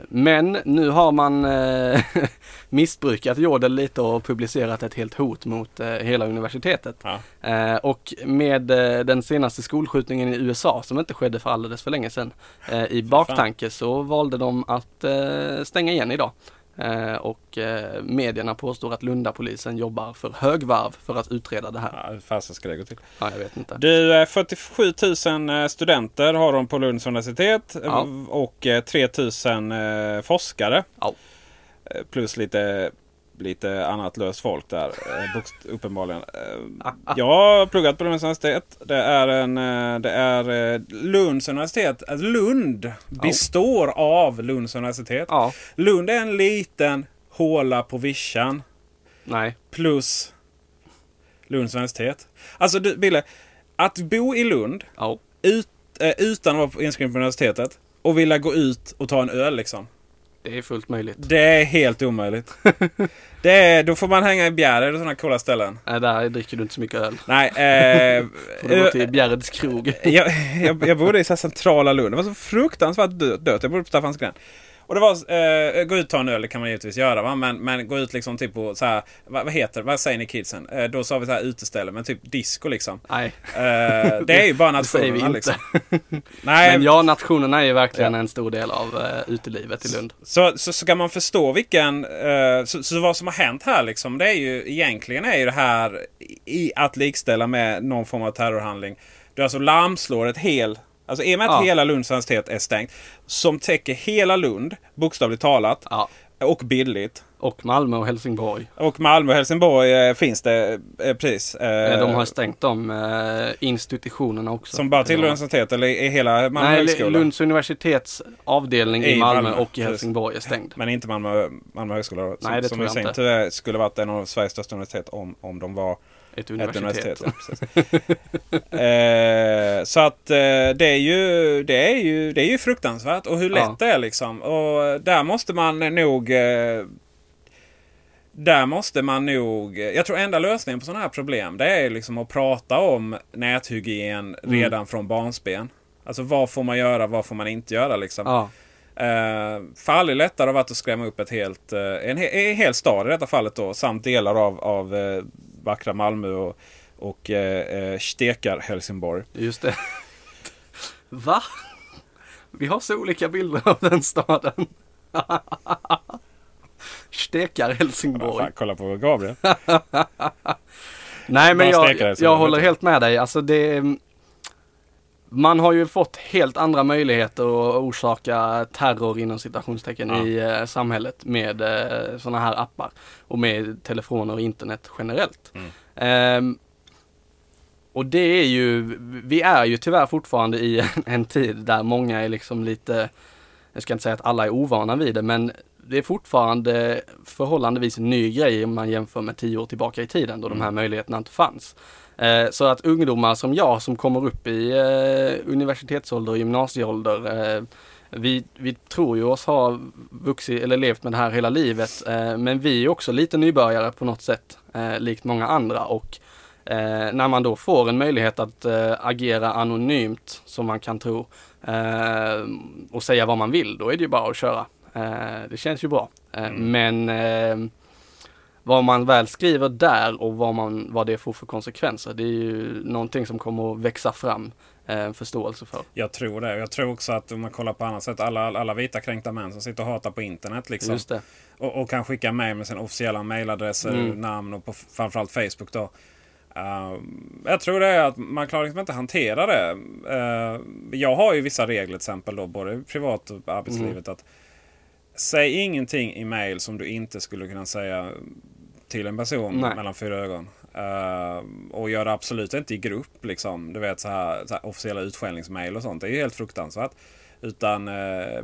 men nu har man eh, missbrukat Jodel lite och publicerat ett helt hot mot eh, hela universitetet. Ja. Eh, Och med eh, den senaste skolskjutningen i USA som inte skedde för alldeles för länge sedan eh, i baktanke så valde de att eh, stänga igen idag. Eh, Och eh, medierna påstår att Lundapolisen jobbar för högvarv för att utreda det här. Ja, hur fasen ska det gå till? Ja, jag vet inte. Du, eh, 47 000 studenter har de på Lunds universitet Ja. och eh, 3 000 eh, forskare. Ja. Eh, Plus lite, lite annat löst folk där, eh, uppenbarligen. Eh, Jag har pluggat på Lunds universitet. Det är, en, eh, det är Lunds universitet. Alltså Lund består av Lunds universitet. Ja, Lund är en liten håla på vischan nej. plus Lunds universitet. Alltså du, Bille, att bo i Lund Ja, ut, utan att vara inskriven på universitetet och vilja gå ut och ta en öl liksom. Det är fullt möjligt. Det är helt omöjligt. det är, då får man hänga i Bjärred och sådana coola ställen. Nej, där dricker du inte så mycket öl. Nej, eh, Får du gå eh, till Bjärreds krog. jag, jag, jag bodde i så centrala Lund. Det var så fruktansvärt dö- dött. Jag bodde på Staffansgränd. Och det var, eh, gå ut och ta en öl det kan man givetvis göra va? Men, men gå ut liksom typ på så här, vad, vad heter? Vad säger ni kidsen? Eh, då sa vi så här uteställe, men typ disco liksom. Nej, Eh, det är ju bara det säger vi nationerna inte. liksom. Nej, Men ja, nationerna är ju verkligen Ja. en stor del av uh, utelivet i Lund. Så, så ska man förstå vilken... eh, så, så vad som har hänt här liksom, det är ju egentligen är ju det här i att likställa med någon form av terrorhandling. Du alltså lamslår ett hel... Alltså i och med att Ja. hela Lunds universitet är stängt. Som täcker hela Lund, bokstavligt talat. Ja. Och bildligt. Och Malmö och Helsingborg. Och Malmö och Helsingborg eh, finns det eh, precis. eh, De har stängt de eh, institutionerna också. Som bara tillhör Ja. universitetet eller i hela Malmö Nej, högskola? Lunds universitets avdelning i I Malmö, Malmö, och i precis. Helsingborg är stängd. Men inte Malmö, Malmö högskola då, som, Nej, det som tror i jag sin inte. tur skulle varit en av Sveriges största universitet om, om de var Ett Ett universitet. universitet. Ja, eh, så att eh, det, är ju, det, är ju, det är ju fruktansvärt. Och hur lätt Ja. det är liksom. Och där måste man nog... Eh, där måste man nog... Jag tror enda lösningen på sådana här problem det är liksom att prata om näthygien Mm. redan från barnsben. Alltså vad får man göra, vad får man inte göra liksom. Ja, Eh, för aldrig lättare har varit att skrämma upp ett helt, eh, en, he- en hel stad i detta fallet då. Samt delar av, av eh, vackra Malmö och, och eh, eh, stekar Helsingborg. just det. Va? Vi har så olika bilder av den staden. Stekar Helsingborg. Fan, kolla på Gabriel. Nej men jag, jag, håller helt med dig. Alltså det... man har ju fått helt andra möjligheter att orsaka terror inom citationstecken Ja. i eh, samhället med eh, sådana här appar och med telefoner och internet generellt. Mm. Ehm, och det är ju, vi är ju tyvärr fortfarande i en, en tid där många är liksom lite, jag ska inte säga att alla är ovana vid det, men det är fortfarande förhållandevis en ny grej om man jämför med tio år tillbaka i tiden då de här möjligheterna inte fanns. Eh, så att ungdomar som jag som kommer upp i eh, universitetsålder och gymnasieålder eh, vi, vi tror ju oss ha vuxit eller levt med det här hela livet eh, men vi är också lite nybörjare på något sätt eh, likt många andra och eh, när man då får en möjlighet att agera anonymt som man kan tro och säga vad man vill då är det ju bara att köra. Det känns ju bra. Eh, Men vad man väl skriver där och vad, man, vad det får för konsekvenser det är ju någonting som kommer att växa fram eh, en förståelse för. Jag tror det. Jag tror också att om man kollar på annat sätt. Alla, alla vita kränkta män som sitter och hatar på internet. Liksom, och, och kan skicka mejl med sina officiella mejladresser, Mm. namn och på framförallt Facebook. Då. Uh, jag tror det är att man klarar liksom inte hantera det. Uh, jag har ju vissa regler till exempel då, både privat och arbetslivet. att Säg ingenting i mejl som du inte skulle kunna säga till en person Nej. mellan fyra ögon. Uh, och gör det absolut inte i grupp. Liksom. Du vet så här, så här officiella utskällningsmejl och sånt. Det är ju helt fruktansvärt. Utan eh,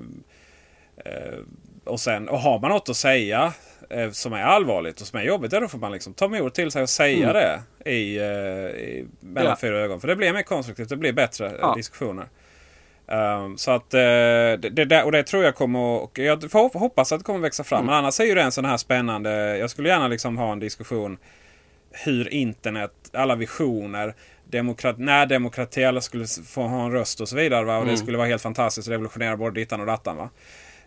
eh, och, sen, och har man något att säga eh, som är allvarligt och som är jobbigt. Då får man liksom ta mod till sig och säga det i, i, mellan Ja. fyra ögon. För det blir mer konstruktivt. Det blir bättre Ja. diskussioner. Um, så att eh, det, det, och det tror jag kommer och jag hoppas att det kommer växa fram. Men annars är ju det en sån här spännande. Jag skulle gärna liksom ha en diskussion hur internet, alla visioner, demokrat, när demokrati alla skulle få ha en röst och så vidare. Va? Och det skulle vara helt fantastiskt revolutionera både dittan och dattan. Va?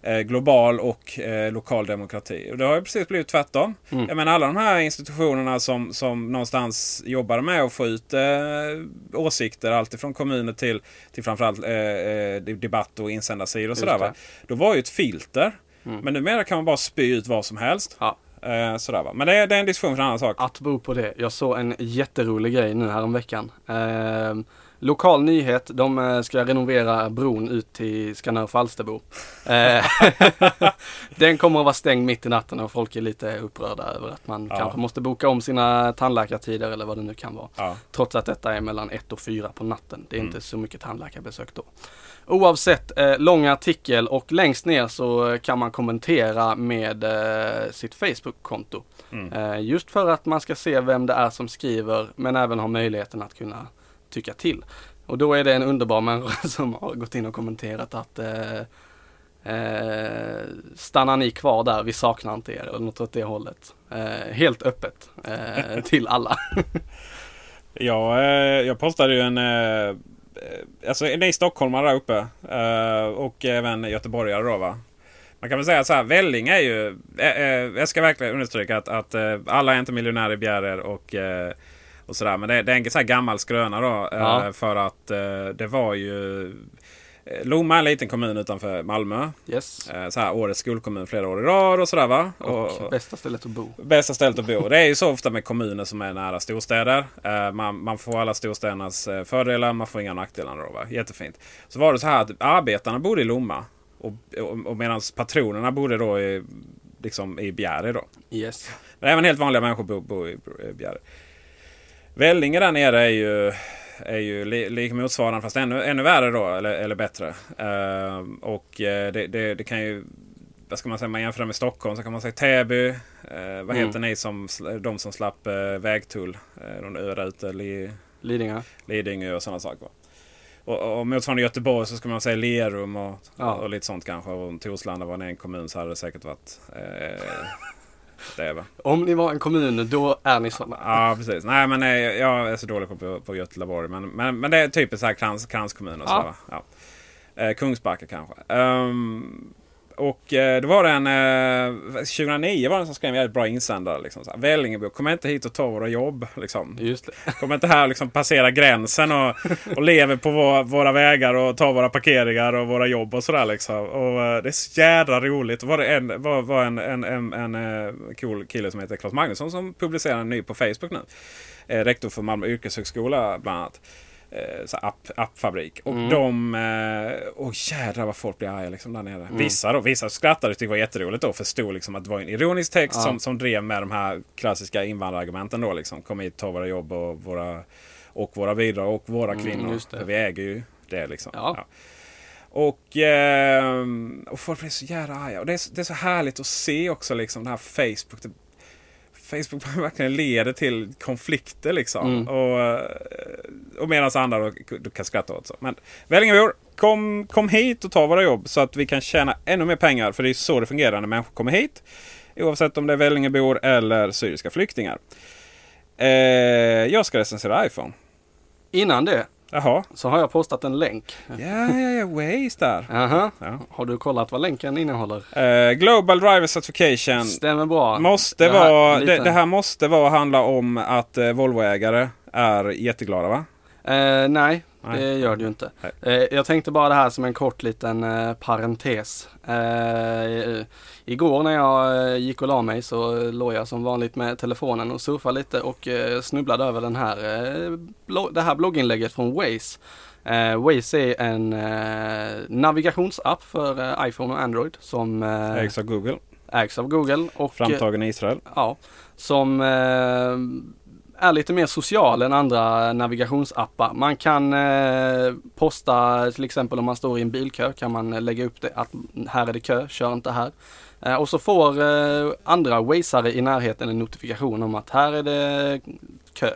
Eh, global och eh, lokal demokrati. Och det har ju precis blivit tvärtom. Jag menar alla de här institutionerna som, som någonstans jobbar med att få ut eh, åsikter. Alltifrån kommuner till, till framförallt eh, eh, debatt och insändarsidor och sådär. det. Va? Då var ju ett filter. Men numera kan man bara spy ut vad som helst. Ja. Eh, sådär, va? Men det, är- det är en diskussion för en annan sak. Att bo på det. Jag såg en jätterolig grej nu häromveckan. Eh, lokal nyhet, de eh, ska renovera bron ut till Skanör Falsterbo. Eh, den kommer att vara stängd mitt i natten och folk är lite upprörda över att man Ja. kanske måste boka om sina tandläkartider eller vad det nu kan vara. Ja. Trots att detta är mellan 1 och 4 på natten. Det är Mm. inte så mycket tandläkarbesök då. Oavsett, eh, lång artikel och längst ner så kan man kommentera med sitt Facebook-konto. Mm. Just för att man ska se vem det är som skriver men även ha möjligheten att kunna tycka till. Och då är det en underbar människa som har gått in och kommenterat att eh, eh, stannar ni kvar där, vi saknar inte er eller något åt det hållet. Eh, helt öppet eh, till alla. Ja, eh, jag postade ju en... Eh, alltså ni stockholmare där uppe. Eh, och även göteborgare då va. Man kan väl säga så här, Välling är ju... Eh, eh, jag ska verkligen understryka att, att alla är inte miljonärer i Bjärred. och, och sådär. Men det, det är en så här gammal skröna då. Eh, Ja. För att eh, det var ju... eh, Lomma är en liten kommun utanför Malmö. Yes. Så här, årets skolkommun flera år i rad och sådär va. Och bästa stället att bo. Bästa stället att bo. Det är ju så ofta med kommuner som är nära storstäder. Man, man får alla storstädernas fördelar, man får inga nackdelar. Då, va? Jättefint. Så var det så här att arbetarna bodde i Lomma. Och, och, och medan patronerna bodde då i, liksom i Bjäre. Då. Yes. Men även helt vanliga människor bor, i i Bjäre. Vellinge där nere är ju, är ju li, lik motsvarande fast ännu, ännu värre då. Eller, eller bättre. Eh, och eh, det, det, det kan ju... Vad ska man säga? Man jämför med Stockholm så kan man säga Täby. Eh, vad Mm. heter ni som de som slapp eh, vägtull? Någon ö där ute. Li, Lidingö. Lidingö och sådana saker. va? Och, och motsvarande Göteborg så ska man säga Lerum och, Ja. och lite sånt kanske. Och Torslanda var en kommun så hade det säkert varit det. Va? Om ni var en kommun, då är ni sådana. Ja, precis. Nej, men eh, jag är så dålig på, på, Göteborg. Men, men, men det är typiskt så här krans, kranskommun och så. Ja. Ja. Eh, Kungsbacka kanske. Ehm, och eh, det var det en... Eh, 2009 var det en som skrev en jävligt bra insändare. Liksom, så här, Vällingebo, kom inte hit och ta våra jobb. Liksom. Kom inte här och liksom passera gränsen och, och lever på våra, våra vägar och tar våra parkeringar och våra jobb och sådär. Liksom. Och, eh, det är så jädra roligt. Var det en, var, var en, en, en, en eh, cool kille som heter Claes Magnusson som publicerar en ny på Facebook nu. Eh, rektor för Malmö yrkeshögskola bland annat. Eh, så app, appfabrik. Och de... Eh, och jädrar vad folk blir arga liksom där nere. Vissa då, vissa skrattade och tyckte det var jätteroligt då. Förstod liksom att det var en ironisk text som, som drev med de här klassiska invandrarargumenten då liksom. Kom hit, ta våra jobb och våra, och våra bidrag och våra kvinnor. just det. För vi äger ju det liksom. Ja. Och, ehm, och folk blir så jävla arga. Och det är, det är så härligt att se också liksom det här Facebook. Facebook verkligen leder till konflikter liksom. Och, eh, och medan andra då, då kan skratta åt så. Men Vällingabor, kom, kom hit och ta våra jobb så att vi kan tjäna ännu mer pengar. För det är så det fungerar när människor kommer hit. Oavsett om det är Vällingabor eller syriska flyktingar. Eh, jag ska recensera iPhone. Innan det Jaha. så har jag postat en länk. Ja, ja, ja. Waze där. Aha. Ja. Har du kollat vad länken innehåller? Eh, Global Driver Certification. Stämmer bra. Måste Det här- vara, det, det här måste vara handla om att eh, Volvoägare är jätteglada va? Eh, nej, Nej. det gör det ju inte. Nej. Eh, jag tänkte bara det här som en kort liten eh, parentes. Eh, igår när jag gick och la mig så låg jag som vanligt med telefonen och surfade lite och snubblade över den här, det här blogginlägget från Waze. Eh, Waze är en eh, navigationsapp för eh, iPhone och Android som eh, Ägs av Google. ägs av Google. Och, Framtagen i Israel. Ja, som är lite mer social än andra navigationsappar. Man kan eh, posta till exempel om man står i en bilkö kan man eh, lägga upp det att här är det kö, kör inte här. Eh, och så får eh, andra wazare i närheten en notifikation om att här är det kö.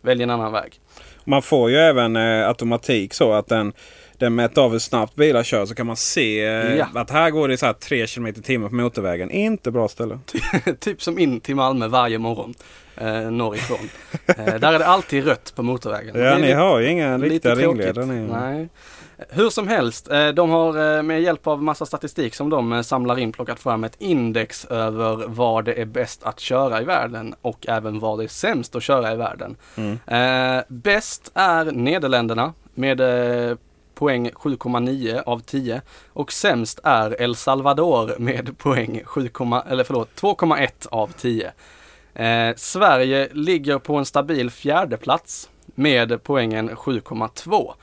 Välj en annan väg. Man får ju även eh, automatik så att den, den mäter av hur snabbt bilar kör så kan man se eh, Ja. att här går det så här 3 km timmen på motorvägen. Inte bra ställe. typ som in till Malmö varje morgon eh, norrifrån. eh, där är det alltid rött på motorvägen. Ja, ni har ju inga riktiga ringledare. ni. Nej. Hur som helst, eh, de har eh, med hjälp av massa statistik som de samlar in plockat fram ett index över var det är bäst att köra i världen och även var det är sämst att köra i världen. Mm. Bäst är Nederländerna med poäng 7,9 av 10 och sämst är El Salvador med poäng 7, eller förlåt 2,1 av 10. Eh, Sverige ligger på en stabil fjärde plats med poängen 7,2.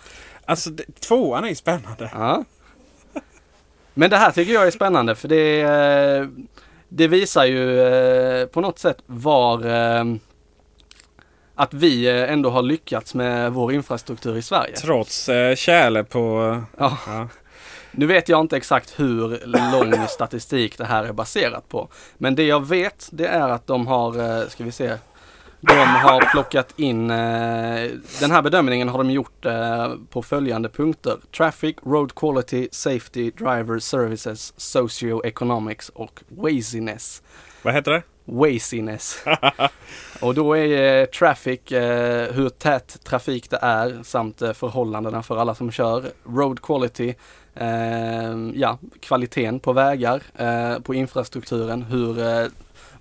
Alltså det, tvåan är ju spännande. Ja. Men det här tycker jag är spännande för det, eh, det visar ju eh, på något sätt var eh, att vi eh, ändå har lyckats med vår infrastruktur i Sverige. Trots eh, kärle på... Ja. Ja. Nu vet jag inte exakt hur lång statistik det här är baserat på. Men det jag vet det är att de har, eh, ska vi se, de har plockat in, eh, den här bedömningen har de gjort på följande punkter. Traffic, Road Quality, Safety, Driver Services, Socioeconomics och Waziness. Vad heter det? Waziness. Och då är eh, traffic eh, hur tät trafik det är samt eh, förhållandena för alla som kör. Road quality, ja, kvaliteten på vägar, på infrastrukturen, hur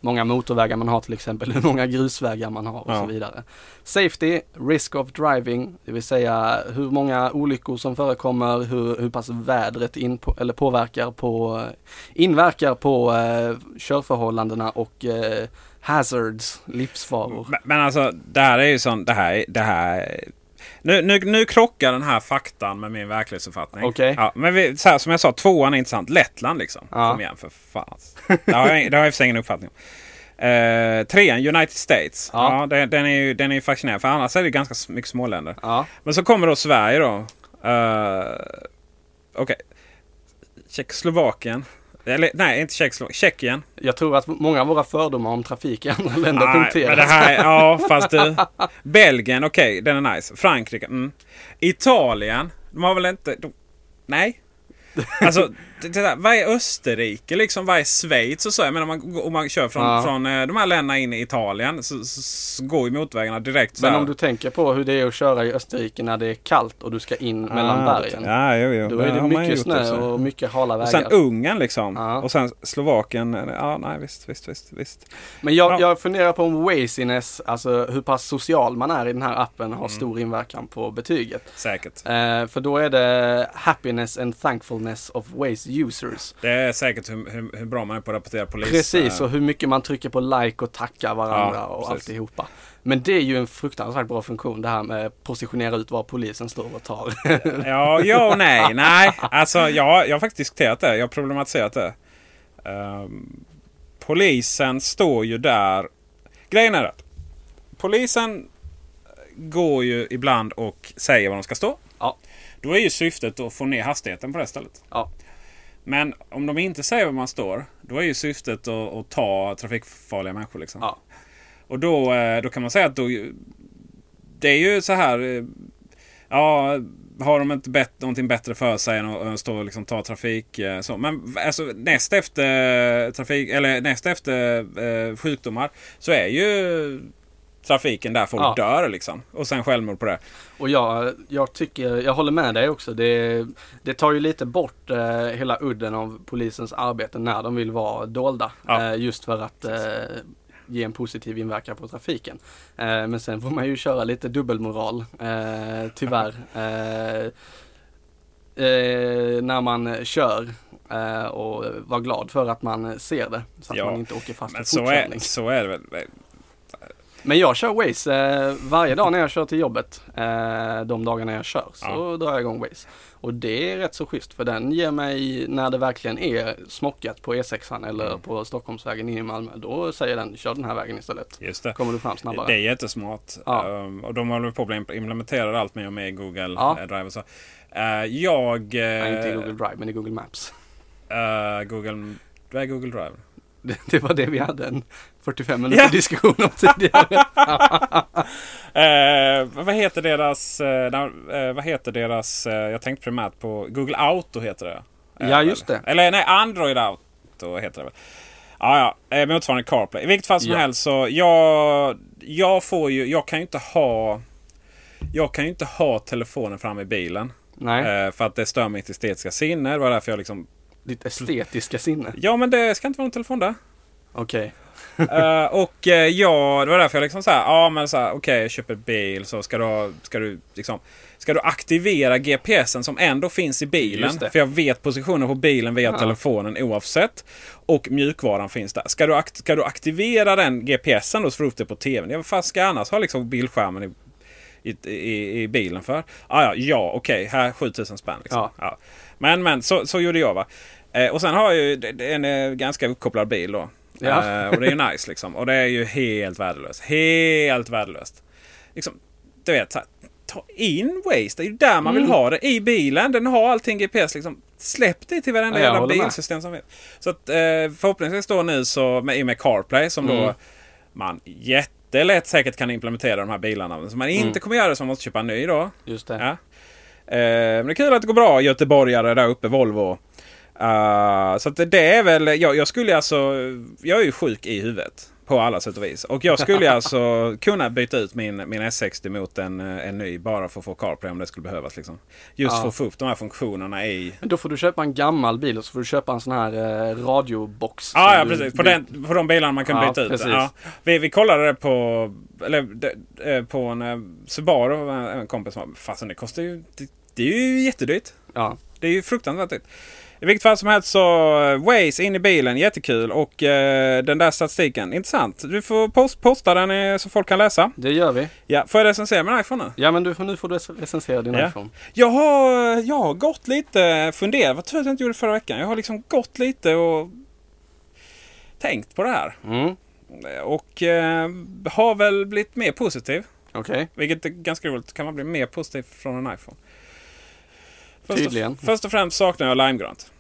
många motorvägar man har till exempel, hur många grusvägar man har och Ja. så vidare. Safety, risk of driving, det vill säga hur många olyckor som förekommer, hur, hur pass vädret in på, eller påverkar på, inverkar på eh, körförhållandena och eh, hazards, livsfaror. Men, men alltså det här är ju sån... Det här, det här nu, nu, nu krockar den här faktan med min verklighetsuppfattning. Okej. Ja, men vi, här, som jag sa, tvåan är intressant. Lettland liksom. Ja. Kom igen för fan. Det har jag, det har jag i för ingen uppfattning om. Eh, trean, United States. Ja. Ja. den, den är ju den är ju fascinerande. För annars är det ganska mycket småländer. Ja, Men så kommer då Sverige då. Uh, Okej. Tjeckoslovakien. Eller nej, inte Tjeckoslovakien. Tjeckien. jag tror att många av våra fördomar om trafik i andra länder Nej, punkteras. men det här, ja, fast du. Belgien, okej, den är nice. Frankrike, mm. Italien, de har väl inte... De, nej. Alltså, det, det där, vad är Österrike liksom? Vad är Schweiz och så? Jag menar, om man, om man kör från, Ja. från eh, de här länderna in i Italien så, så, så går ju motorvägarna direkt så Men om du tänker på hur det är att köra i Österrike när det är kallt och du ska in mellan Ah, bergen. Ja, jo, jo. Då är det man mycket snö och mycket hala Och vägar. sen Ungern liksom. Ja. Och sen Slovakien. Ja, nej visst, visst, visst. visst. Men jag, Ja. jag funderar på om Waziness, alltså hur pass social man är i den här appen Mm. har stor inverkan på betyget. Säkert. Eh, för då är det Happiness and Thankfulness of Waze users. Det är säkert hur, hur, hur bra man är på att rapportera polis. Precis, eh, och hur mycket man trycker på like och tackar varandra Ja, och precis. alltihopa. Men det är ju en fruktansvärt bra funktion det här med positionera ut var polisen står och tar. Ja, ja och nej. Nej, alltså ja, jag har faktiskt diskuterat det. Jag har problematiserat det. Ehm, polisen står ju där. Grejen är att polisen går ju ibland och säger var de ska stå. Ja. Då är ju syftet att få ner hastigheten på det stället. ja, Men om de inte säger var man står, då är ju syftet att, att ta trafikfarliga människor. Liksom. ja, Och då, eh, då kan man säga att då, det är ju så här. eh, Ja, har de inte bett, någonting bättre för sig än att, stå och liksom ta trafik. eh, Så. Men alltså, näst efter, trafik, eller näst efter eh, sjukdomar så är ju trafiken där folk Ja. dör. Liksom. Och sen självmord på det. och jag, jag tycker, jag håller med dig också. Det, det tar ju lite bort eh, hela udden av polisens arbete när de vill vara dolda. Ja. Eh, just för att eh, ge en positiv inverkan på trafiken. Eh, men sen får man ju köra lite dubbelmoral, eh, tyvärr. Eh, när man kör och vara glad för att man ser det. Så att Ja, man inte åker fast Men i så är, så är det väl. Men jag kör Waze eh, varje dag när jag kör till jobbet. Eh, de dagarna jag kör så Ja. drar jag igång Waze. Och det är rätt så schysst för den ger mig när det verkligen är smockat på E6 eller Mm. på Stockholmsvägen in i Malmö. Då säger den kör den här vägen istället. Just det. Kommer du fram snabbare. Det är jättesmart. Ja. Um, och de håller på att implementera allt mer och mer i Google Ja. eh, Drive. Och så. Eh, jag... eh, Nej, inte i Google Drive men i Google Maps. eh, Google... Vad är Google Drive? Det, det var det vi hade en 45 minuter Ja. diskussion om tidigare. Eh, vad heter deras... Eh, eh, vad heter deras... Eh, jag tänkte primärt på Google Auto heter det. Eh, Ja, just det. Eller nej, Android Auto heter det väl. Ja, ja. Eh, motsvarande CarPlay. I vilket fall som Ja. helst så jag... Jag får ju... Jag kan ju inte ha... Jag kan ju inte ha telefonen framme i bilen. Nej, för att det stör mitt estetiska sinne. Det var därför jag liksom... ditt estetiska sinne. Ja, men det ska inte vara någon telefon där. Okej. Eh, och uh, ja, det var därför jag liksom såhär, ja men såhär, okej jag köper bil så ska du, ska du liksom Ska du aktivera GPSen som ändå finns i bilen? För jag vet positionen på bilen via Ja. telefonen oavsett. Och mjukvaran finns där. Ska du, akt- ska du aktivera den GPSen då så får du upp det på TVn? Ja, vad fan ska jag annars ha liksom bildskärmen i, i, i, i bilen för? Ah, ja, ja okej, här 7000 spänn. Liksom. Ja. Ja. Men men så, så gjorde jag va. Eh, och sen har jag ju är en eh, ganska uppkopplad bil då. Ja. Eh, och det är ju nice liksom. Och det är ju helt värdelöst. Helt värdelöst. Liksom, du vet, så här, ta in Waze. Det är ju där man vill Mm. ha det. I bilen. Den har allting GPS liksom. Släpp det till varenda Ja, jävla håller med. bilsystem som finns. Så att eh, förhoppningsvis då nu så med, i och med CarPlay som då Mm. man jättelätt säkert kan implementera de här bilarna. Så man inte Mm. kommer göra det så man måste köpa en ny då. Just det. Ja. Eh, men det är kul att det går bra göteborgare där uppe, Volvo. Uh, så att det- det är väl, jag, jag skulle alltså, jag är ju sjuk i huvudet. På alla sätt och vis. Och jag skulle alltså kunna byta ut min, min S60 mot en, eh, en ny bara för att få CarPlay om det skulle behövas. Liksom. Just Ja. för att få upp de här funktionerna i... Men då får du köpa en gammal bil och så får du köpa en sån här eh, radiobox. Ah, ja, du- precis. På, den, på de bilarna man kan Ja, byta ut. Ja. Vi, vi kollade det på, eller, de, eh, på en Subaru. En, en kompis som Fasen det kostar ju... Det, det är ju jättedyrt. Ja, Det är ju fruktansvärt dyrt. I vilket fall som helst så eh, Waze in i bilen, jättekul. Och eh, den där statistiken, intressant. Du får post, posta den eh, så folk kan läsa. det gör vi. Ja, får jag recensera min iPhone nu? Ja, men du, får- nu får du recensera din Ja. iPhone. Jag har, jag har gått lite funderat. Vad tur att jag inte gjorde förra veckan. Jag har liksom gått lite och tänkt på det här. Mm, Och eh, har väl blivit mer positiv. okej. Vilket är ganska roligt. Kan man bli mer positiv från en iPhone? Först Tydligen. Och, först och främst saknar jag limegrönt.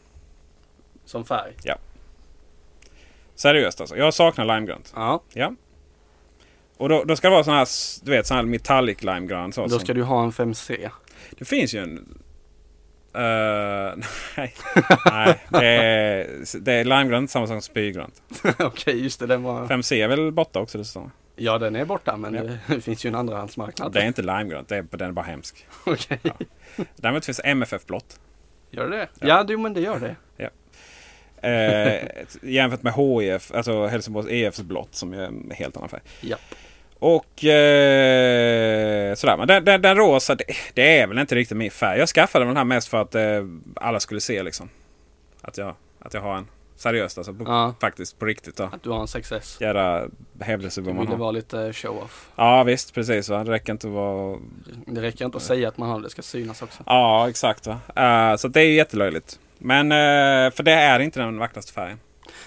Som färg. Seriöst alltså. Jag saknar limegrönt. Ja, Ja. Och då, då ska det vara sån här, du vet, sån här metallic limegrön. Så då som- ska du ha en 5C. Det finns ju en... Eh, nej. nej. Det är, det är limegrönt samma sak som spygrönt. okej, just det. Den var... 5C är väl borta också dessutom. Ja, den är borta, men Ja. det finns ju en andrahandsmarknad. Det är inte limegrönt, det är, den är bara hemsk. Okej. Däremot finns MFF blått. Gör det? Ja. Ja, du, men det gör det. Eh, jämfört med HIF, alltså Helsingborgs EFs blått som är en helt annan färg. Japp. Och eh, sådär. Men den, den, den rosa, det, det är väl inte riktigt min färg. Jag skaffade den här mest för att eh, alla skulle se liksom. Att jag, att jag har en. Seriöst alltså. På, Ja. Faktiskt på riktigt då. Att du har en 6S. Jädra hävdelse vad man har. vara lite show-off. Ja visst, precis va. Det räcker inte att vara... Det räcker inte att säga att man har det, det ska synas också. Ja, exakt va. Eh, så det är jättelöjligt. Men, eh, för det är inte den vackraste färgen.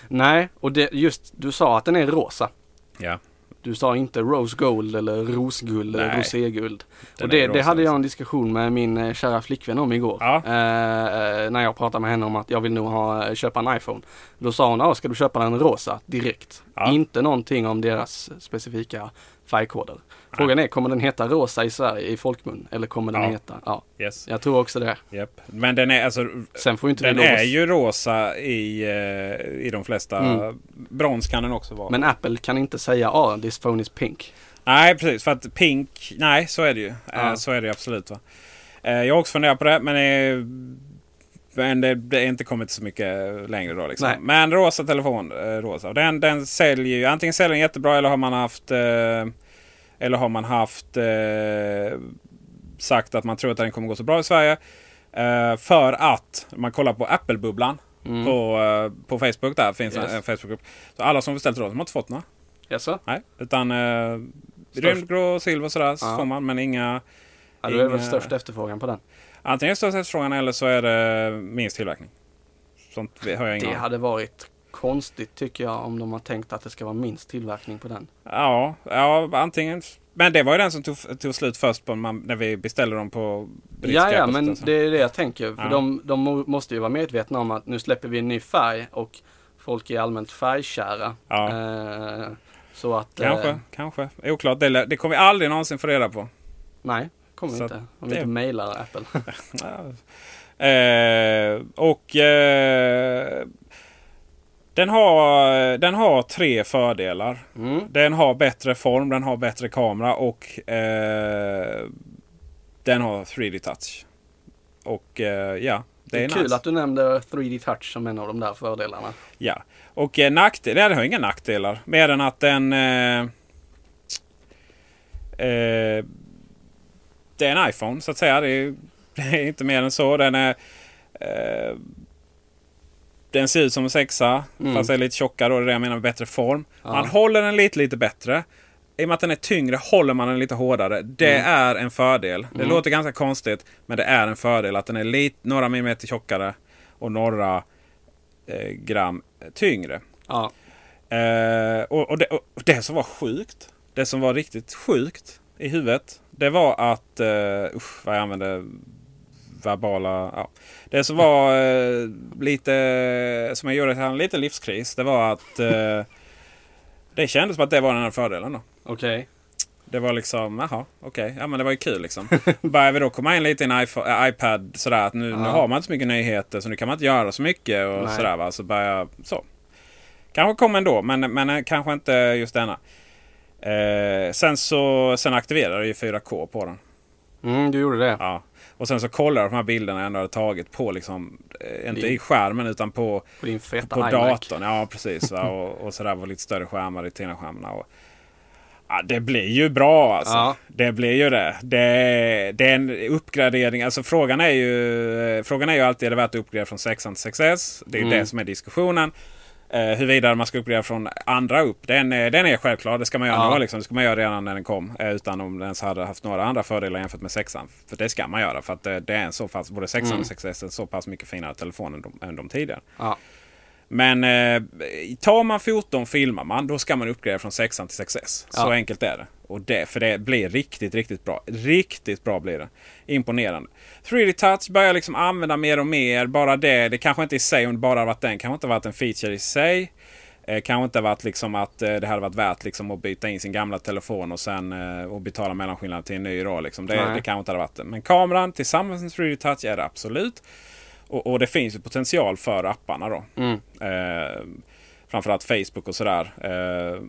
Nej, och det, just du sa att den är rosa. Ja. Du sa inte rose gold eller rosguld eller Nej. roséguld. Den Och det, det hade jag en diskussion med min eh, kära flickvän om igår. Ja. Eh, när jag pratade med henne om att jag vill nog ha, eh, köpa en iPhone. Då sa hon, ska du köpa den rosa direkt? Ja. Inte någonting om deras specifika färgkoder. Frågan är, kommer den heta rosa i Sverige i folkmun? Eller kommer den Ja. heta, ja. Yes. Jag tror också det. Japp. Men den är alltså... Sen får inte Den är ju rosa i, eh, i de flesta. Mm. Brons kan den också vara. Men Apple kan inte säga, ah this phone is pink. Nej precis, för att pink, nej så är det ju. Eh, Ja. Så är det ju absolut. Va? Eh, Jag har också funderat på det men, eh, men det, det är inte kommit så mycket längre då. Liksom. Men rosa telefon, rosa. Den, den säljer ju, antingen säljer den jättebra eller har man haft eh, Eller har man haft eh, sagt att man tror att den kommer gå så bra i Sverige. Eh, för att, man kollar på Apple-bubblan Mm. på, eh, på Facebook där finns Yes. en, en Facebookgrupp. Så alla som beställt rosa de har inte fått några. Jaså? Nej, utan eh, Störst. rymdgrå, silver och sådär så får man. Men inga... Ja, då är det väl störst efterfrågan på den. Antingen är det största efterfrågan eller så är det minst tillverkning. Sånt har jag ingen Det hade varit konstigt tycker jag om de har tänkt att det ska vara minst tillverkning på den. Ja, ja, antingen. Men det var ju den som tog, tog slut först på man, när vi beställde dem på Ja, ja, men alltså. det är det jag tänker. För Ja. de, de må- måste ju vara medvetna om att nu släpper vi en ny färg och folk är allmänt färgkära. Ja. Eh, så att... Kanske, Eh, kanske. Oklart. Det, det kommer vi aldrig någonsin få reda på. nej, kommer Så inte. Om vi det- inte mailar Apple. Eh, och eh, den, har, den har tre fördelar. Mm. Den har bättre form, den har bättre kamera och eh, den har 3D touch. Och eh, ja, det, Det är, är, kul nice. att du nämnde 3D touch som en av de där fördelarna. Ja. Och eh, nackdelar, den har inga nackdelar. Mer än att den... Eh, eh, det är en iPhone så att säga. Det är, det är inte mer än så. Den är... Den ser ut som en sexa. Mm. Fast är lite tjockare och det är det jag menar med bättre form. Ja. Man håller den lite, lite bättre. I och med att den är tyngre håller man den lite hårdare. Det Mm. är en fördel. Det Mm. låter ganska konstigt. Men det är en fördel att den är lite, några millimeter tjockare. Och några eh, gram tyngre. Ja. Eh, och, och, det, och det som var sjukt. Det som var riktigt sjukt i huvudet. Det var att... Uh, usch, vad jag använde verbala... Ja. Det som var eh, lite... Som jag gjorde till en liten livskris. Det var att... eh, det kändes som att det var den här fördelen då. Okej. Det var liksom, jaha, okej. Ja men det var ju kul liksom. Börjar vi då komma in lite i en iPhone, äh, iPad sådär att nu, nu Ja. har man inte så mycket nyheter så nu kan man inte göra så mycket och Nej. sådär va. Så börjar, så. Kanske kommer ändå men, men eh, kanske inte just denna. Eh, sen så sen aktiverade jag ju 4K på den. Mm, du gjorde det. Ja. Och sen så kollade jag de här bilderna jag ändå hade tagit på liksom, eh, inte Din- i skärmen utan på På din feta på datorn. Ja, precis. Va? Och, och sådär var lite större skärmar i Tina-skärmarna. Och, ja, det blir ju bra alltså. Ja. Det blir ju det. det. Det är en uppgradering. Alltså frågan är ju, frågan är ju alltid är det värt att uppgradera från 6 till 6S. Det är ju Mm. det som är diskussionen. Eh, huruvida man ska uppgradera från andra upp. Den, är- den är självklar. Det ska man göra Ja. nu. Liksom. Det ska man göra redan när den kom. Eh, utan om den ens hade haft några andra fördelar jämfört med 6 För det ska man göra. För att eh, det är en så pass, både 6 Mm. och 6S är så pass mycket finare telefon än de, än de tidigare. Ja. Men eh, tar man 14 filmar man, då ska man uppgradera från 6 till 6S. Så Ja. enkelt är det. Och det. För det blir riktigt, riktigt bra. Riktigt bra blir det. Imponerande. 3D Touch börjar liksom använda mer och mer. Bara det. Det kanske inte i sig, om det bara hade varit den, kanske inte varit en feature i sig. Eh, kanske inte varit liksom att eh, det hade varit värt liksom att byta in sin gamla telefon och sen eh, och betala mellanskillnaden till en ny. Då, liksom. det, Nej. det kanske inte hade varit det. Men kameran tillsammans med 3D Touch är det absolut. Och, och det finns ju potential för apparna då. Mm. Eh, framförallt Facebook och sådär. Eh,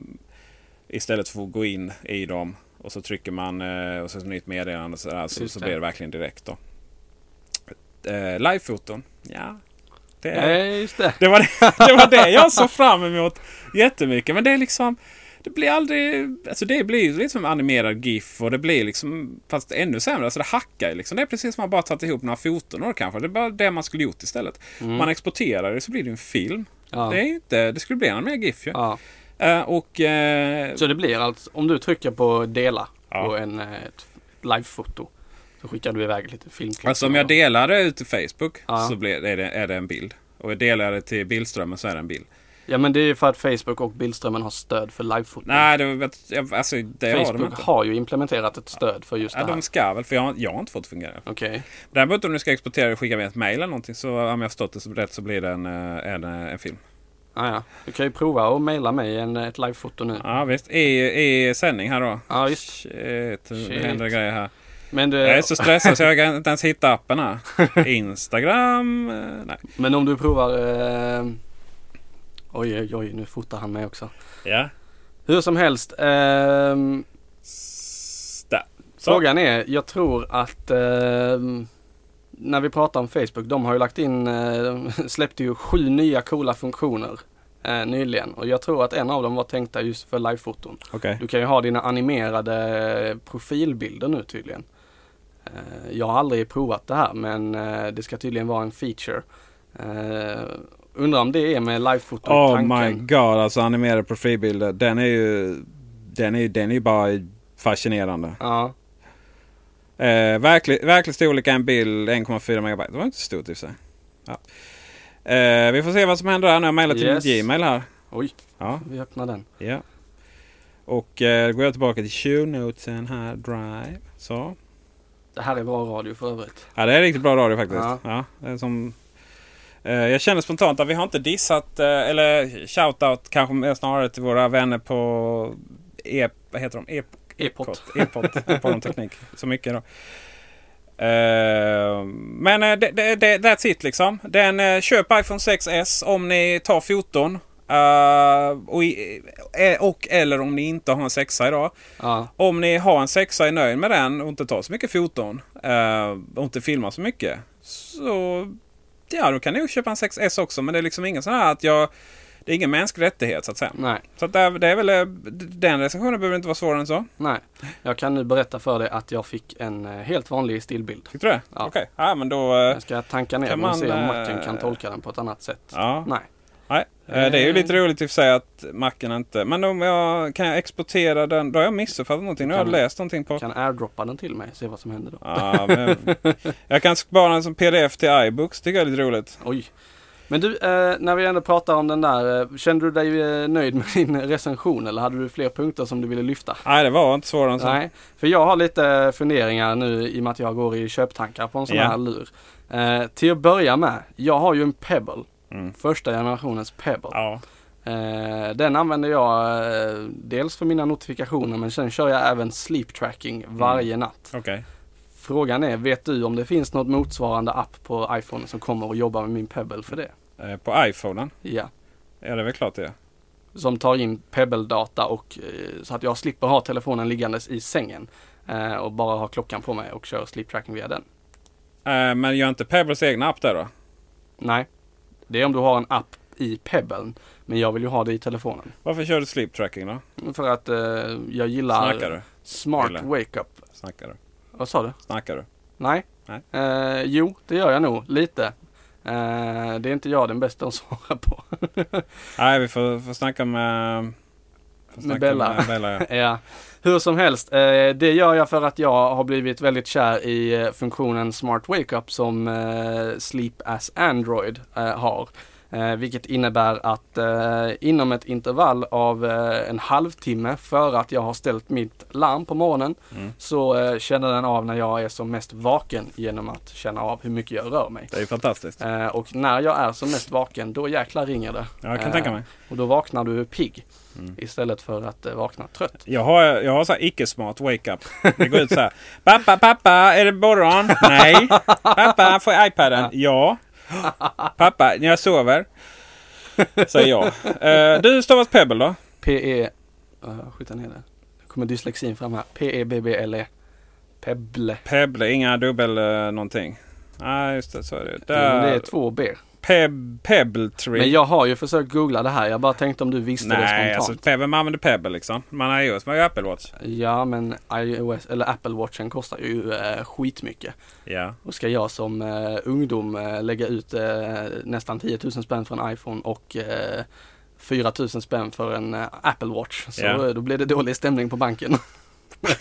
istället för att gå in i dem och så trycker man eh, och så ett nytt meddelande och sådär, så, så blir det verkligen direkt. då. Eh, Livefoton, ja. Det, Nej, just det. det, var det, det var det jag såg fram emot jättemycket. Men det är liksom det blir aldrig... Alltså det blir lite som animerad GIF och det blir liksom... Fast ännu sämre. Alltså det hackar ju liksom. Det är precis som att man bara tagit ihop några foton då kanske. Det är bara det man skulle gjort istället. Man exporterar det så blir det en film. Ja. Det är ju inte... Det skulle bli en mer GIF ju. Ja. Eh, och... eh, Så det blir alltså, om du trycker på dela Ja. på en, eh, ett livefoto så skickar du iväg lite filmklipp. Alltså om jag delar det ut till Facebook Ja. så blir, är, det, är det en bild. Och jag delar det till Bildströmmen så är det en bild. Ja men det är för att Facebook och Bildströmmen har stöd för livefoto. Nej, det, alltså, det har de Facebook inte. har ju implementerat ett stöd för just Ja, det här. de ska väl, för jag, har- jag har inte fått det fungera. Okej. Däremot om du ska exportera och skicka med ett mail eller någonting så om jag har förstått det rätt så blir det en, eh, en, eh, en film. Ah, ja. Du kan ju prova att mejla mig en, ett livefoto nu. Ja visst, i, i sändning här då. Ja visst. Shit, det Shit. händer grejer här. Men, det, Jag är så stressad så jag kan inte ens hitta appen här. Instagram, eh, nej. men om du provar eh... Oj oj oj nu fotar han mig också. Ja. Hur som helst. Så. Frågan är, jag tror att ehm, när vi pratar om Facebook, de har ju lagt in, eh, de släppte ju sju nya coola funktioner eh, nyligen och jag tror att en av dem var tänkta just för livefoton. Okej. Du kan ju ha dina animerade profilbilder nu tydligen. Eh, Jag har aldrig provat det här men eh, det ska tydligen vara en feature. Eh, Undrar om det är med livefoto Oh my god, alltså animerade profilbilder. Den är ju, den är, den är ju bara fascinerande. Ja, Eh, verklig, verklig storlek en bild 1,4 megabyte. Det var inte stort i och för sig. Ja. Eh, vi får se vad som händer här nu. Jag har mejlat till Yes. min Gmail här. oj, Ja, vi öppnar den. ja. Och eh, går jag tillbaka till notesen här. Drive. Så. Det här är bra radio för övrigt. Ja, det är riktigt bra radio faktiskt. Ja. ja det är som, eh, jag känner spontant att vi har inte dissat, eh, eller shoutout kanske snarare till våra vänner på e, vad heter de? E, E-pot. E-pot, e teknik. Så mycket då. Eh, men eh, det, det, det, that's it liksom. Den, eh, köp iPhone 6S om ni tar 14. Uh, och, i, eh, eh, och, eller om ni inte har en sexa idag. Uh. Om ni har en sexa och är nöjd med den och inte tar så mycket foton uh, och inte filmar så mycket. Så ja, då kan ni ju köpa en 6S också. Men det är liksom ingen sån här att jag... Det är ingen mänsklig rättighet så att säga. Nej. Så att det, det är väl... Den recensionen behöver inte vara svårare än så. Nej. Jag kan nu berätta för dig att jag fick en helt vanlig stillbild. Fick du det? Ja. Okej. Okay. Ja, men då... Jag ska tanka ner den och se om macken kan tolka den på ett annat sätt. Ja. Nej. Nej, eh, det är ju lite roligt i och för sig att macken inte... Men om jag kan jag exportera den... Då har jag missuppfattat någonting. Nu har jag läst någonting på... Kan airdroppa den till mig se vad som händer då. Ja, men, jag kan spara den som pdf till iBooks. tycker jag är lite roligt. Oj. Men du, eh, när vi ändå pratar om den där, eh, kände du dig eh, nöjd med din recension eller hade du fler punkter som du ville lyfta? Nej, det var inte svårare än så. Nej, för jag har lite funderingar nu i och med att jag går i köptankar på en sån Ja. här lur. Eh, till att börja med, jag har ju en Pebble. Mm. Första generationens Pebble. Ja. Eh, den använder jag eh, dels för mina notifikationer men sen kör jag även sleep tracking varje natt. Okej. Frågan är, vet du om det finns något motsvarande app på iPhone som kommer att jobba med min Pebble för det? Eh, På iPhonen? Ja. Ja, det är väl klart det. Som tar in Pebble-data och eh, så att jag slipper ha telefonen liggandes i sängen. Eh, och bara ha klockan på mig och kör sleep tracking via den. Eh, Men gör inte Pebbles egna app där då? Nej. Det är om du har en app i Pebblen. Men jag vill ju ha det i telefonen. Varför kör du sleep tracking då? För att eh, jag gillar Snackar du? Smart Eller? Wake Up. Snackar du? Vad sa du? Snackar du? Nej. Nej. Eh, jo, det gör jag nog. Lite. Eh, det är inte jag den bästa att svara på. Nej, vi får, får snacka med... får snacka Bella. Med Bella ja. ja. Hur som helst, eh, det gör jag för att jag har blivit väldigt kär i eh, funktionen Smart Wake Up som eh, Sleep as Android eh, har. Eh, vilket innebär att eh, inom ett intervall av en halvtimme före att jag har ställt mitt larm på morgonen Mm. så känner den av när jag är som mest vaken genom att känna av hur mycket jag rör mig. Det är fantastiskt. Och när jag är som mest vaken, då jäklar ringer det. Ja, jag kan tänka mig. Och då vaknar du pigg Mm. istället för att eh, vakna trött. Jag har, jag har så här icke-smart wake-up. Det går ut så här. Pappa, pappa, är det morgon? Nej. Pappa, får jag iPaden? Ja. Pappa, när jag sover? Säger jag. Eh, du, stavas Pebble då? P-E... Uh, skjuta ner det. Nu kommer dyslexin fram här. P-E-B-B-L-E. Pebble. Pebble, inga dubbel eh, någonting. Nej, just det. Så är det. Men det är Där. två B. Peb, Pebble Tree. Men jag har ju försökt googla det här. Jag bara tänkte om du visste det Nej, spontant. alltså Pebble, man använder Pebble liksom. Man iOS, man har ju Apple Watch. Ja men iOS, eller Apple Watchen kostar ju eh, skitmycket. Ja. Och ska jag som eh, ungdom eh, lägga ut eh, nästan 10 000 spänn för en iPhone och eh, 4 000 spänn för en eh, Apple Watch. Så Ja. eh, då blir det dålig stämning på banken.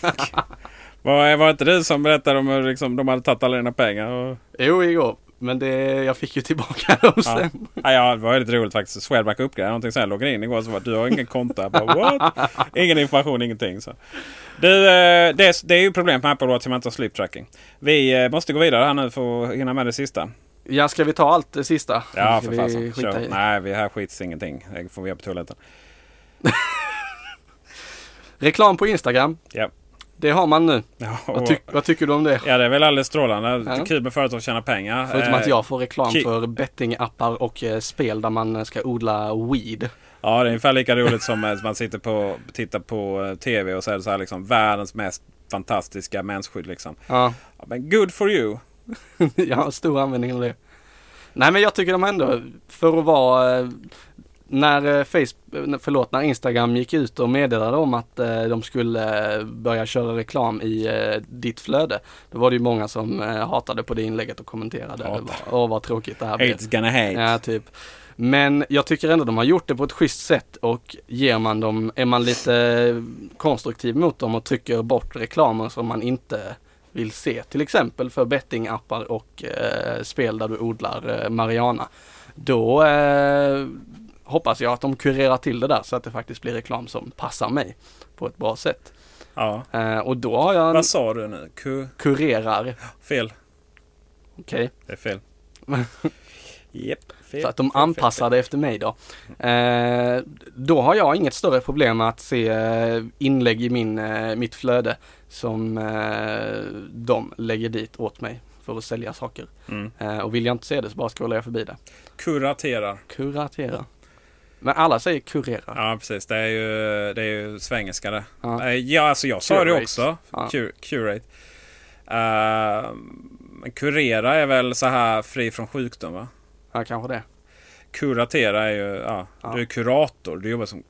Var, var inte du som berättade om hur liksom, de hade tagit alla dina pengar? Och, jo, igår. Men det, jag fick ju tillbaka dem ja. sen. Ja, ja, det var väldigt roligt faktiskt. Swedbank uppgraderade någonting sen. Jag loggade in igår och så var du har ingen konto. Jag bara, what? Ingen information, ingenting. Så. Du, eh, det, är, det är ju problem med Apple Watch att man inte har sleep tracking. Vi eh, måste gå vidare här nu för att hinna med det sista. Ja, ska vi ta allt det sista? Ja, för fasen. i? Nej, vi här skits ingenting. Det får vi göra på toaletten. Reklam på Instagram. Ja. Det har man nu. Ja, Vad, tyck, vad tycker du om det? ja, det är väl alldeles strålande. Ja. Kul med företag att tjäna pengar. Förutom Eh, att jag får reklam ki- för bettingappar och eh, spel där man ska odla weed. Ja, det är ungefär lika roligt som att man sitter på, tittar på eh, TV och så är det så här liksom världens mest fantastiska mensskydd liksom. Ja, men good for you. jag har stor användning av det. Nej men jag tycker de ändå, för att vara, eh, när eh, Facebook, förlåt, när Instagram gick ut och meddelade om att eh, de skulle eh, börja köra reklam i ditt flöde. Då var det ju många som hatade på det inlägget och kommenterade. Åh vad tråkigt det här blev. Hate's gonna hate. Ja, typ. Men jag tycker ändå de har gjort det på ett schysst sätt och ger man dem, är man lite konstruktiv mot dem och trycker bort reklamer som man inte vill se. Till exempel för bettingappar och eh, spel där du odlar eh, Mariana. Då eh, hoppas jag att de kurerar till det där så att det faktiskt blir reklam som passar mig på ett bra sätt. Ja. Eh, och då har jag en Vad sa du nu? Ku, kurerar, fel. okej. Det är fel. Japp, fel. Så att de fel, anpassar det efter mig då. Eh, då har jag inget större problem med att se eh, inlägg i min, eh, mitt flöde som eh, de lägger dit åt mig för att sälja saker. Mm. Eh, och vill jag inte se det så bara scrollar jag förbi det. Kuraterar. Kuratera. Men alla säger kurera. Ja, precis. Det är ju, det är ju svengelska det. Ja. Eh, Ja, alltså jag sa det Curate. också. Ja. Cur, curate. Men kurera är väl så här fri från sjukdom va? Ja, kanske det. Kuratera är ju, ja, Ja. du är kurator. Du jobbar som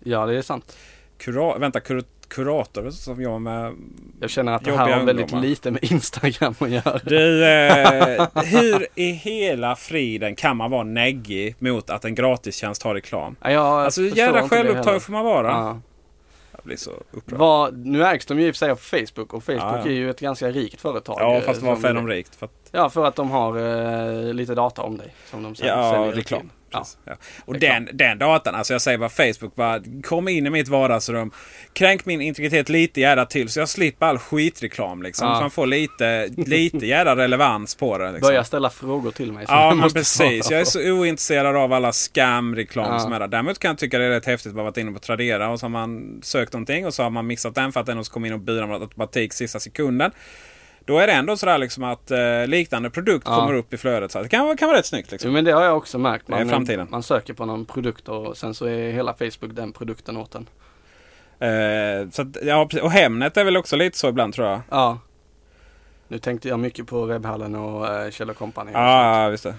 Ja, det är sant. kura, vänta, kur, kurator som jobbar med... Jag känner att det här har väldigt ungdomar. lite med Instagram att göra. Du, eh, hur i hela friden kan man vara neggig mot att en gratistjänst har reklam? Ja, jag Alltså förstår jävla självupptagen får man vara. Ja. Jag blir så upprörd. Vad, nu ägs de ju i och för sig av Facebook och Facebook Ja, ja. är ju ett ganska rikt företag. Ja, eh, fast varför är de rikt? För att, Ja, för att de har eh, lite data om dig som de sen ja, reklam. till. Ja. Precis, Ja. Och Reklam. den, den datan, alltså jag säger bara Facebook, bara, kom in i mitt vardagsrum. Kränk min integritet lite jävla till så jag slipper all skitreklam liksom. Ja. Så man får lite, lite jävla relevans på det. Liksom. Börja ställa frågor till mig. Ja men precis. Jag är så ointresserad av alla scam-reklam Ja. som är där. Däremot kan jag tycka det är rätt häftigt att man varit inne på Tradera och så har man sökt någonting och så har man missat den för att den som kom in och bjuder med automatik sista sekunden. Då är det ändå sådär liksom att eh, liknande produkt Ja. kommer upp i flödet. Så det kan, vara- kan vara rätt snyggt liksom. Jo, men det har jag också märkt. Det är Man, framtiden. man söker på någon produkt och sen så är hela Facebook den produkten åt en. Eh, så att, ja, och Hemnet är väl också lite så ibland tror jag. Ja. Nu tänkte jag mycket på webbhallen och eh, Kjell Company. och. Ja, ja visst det.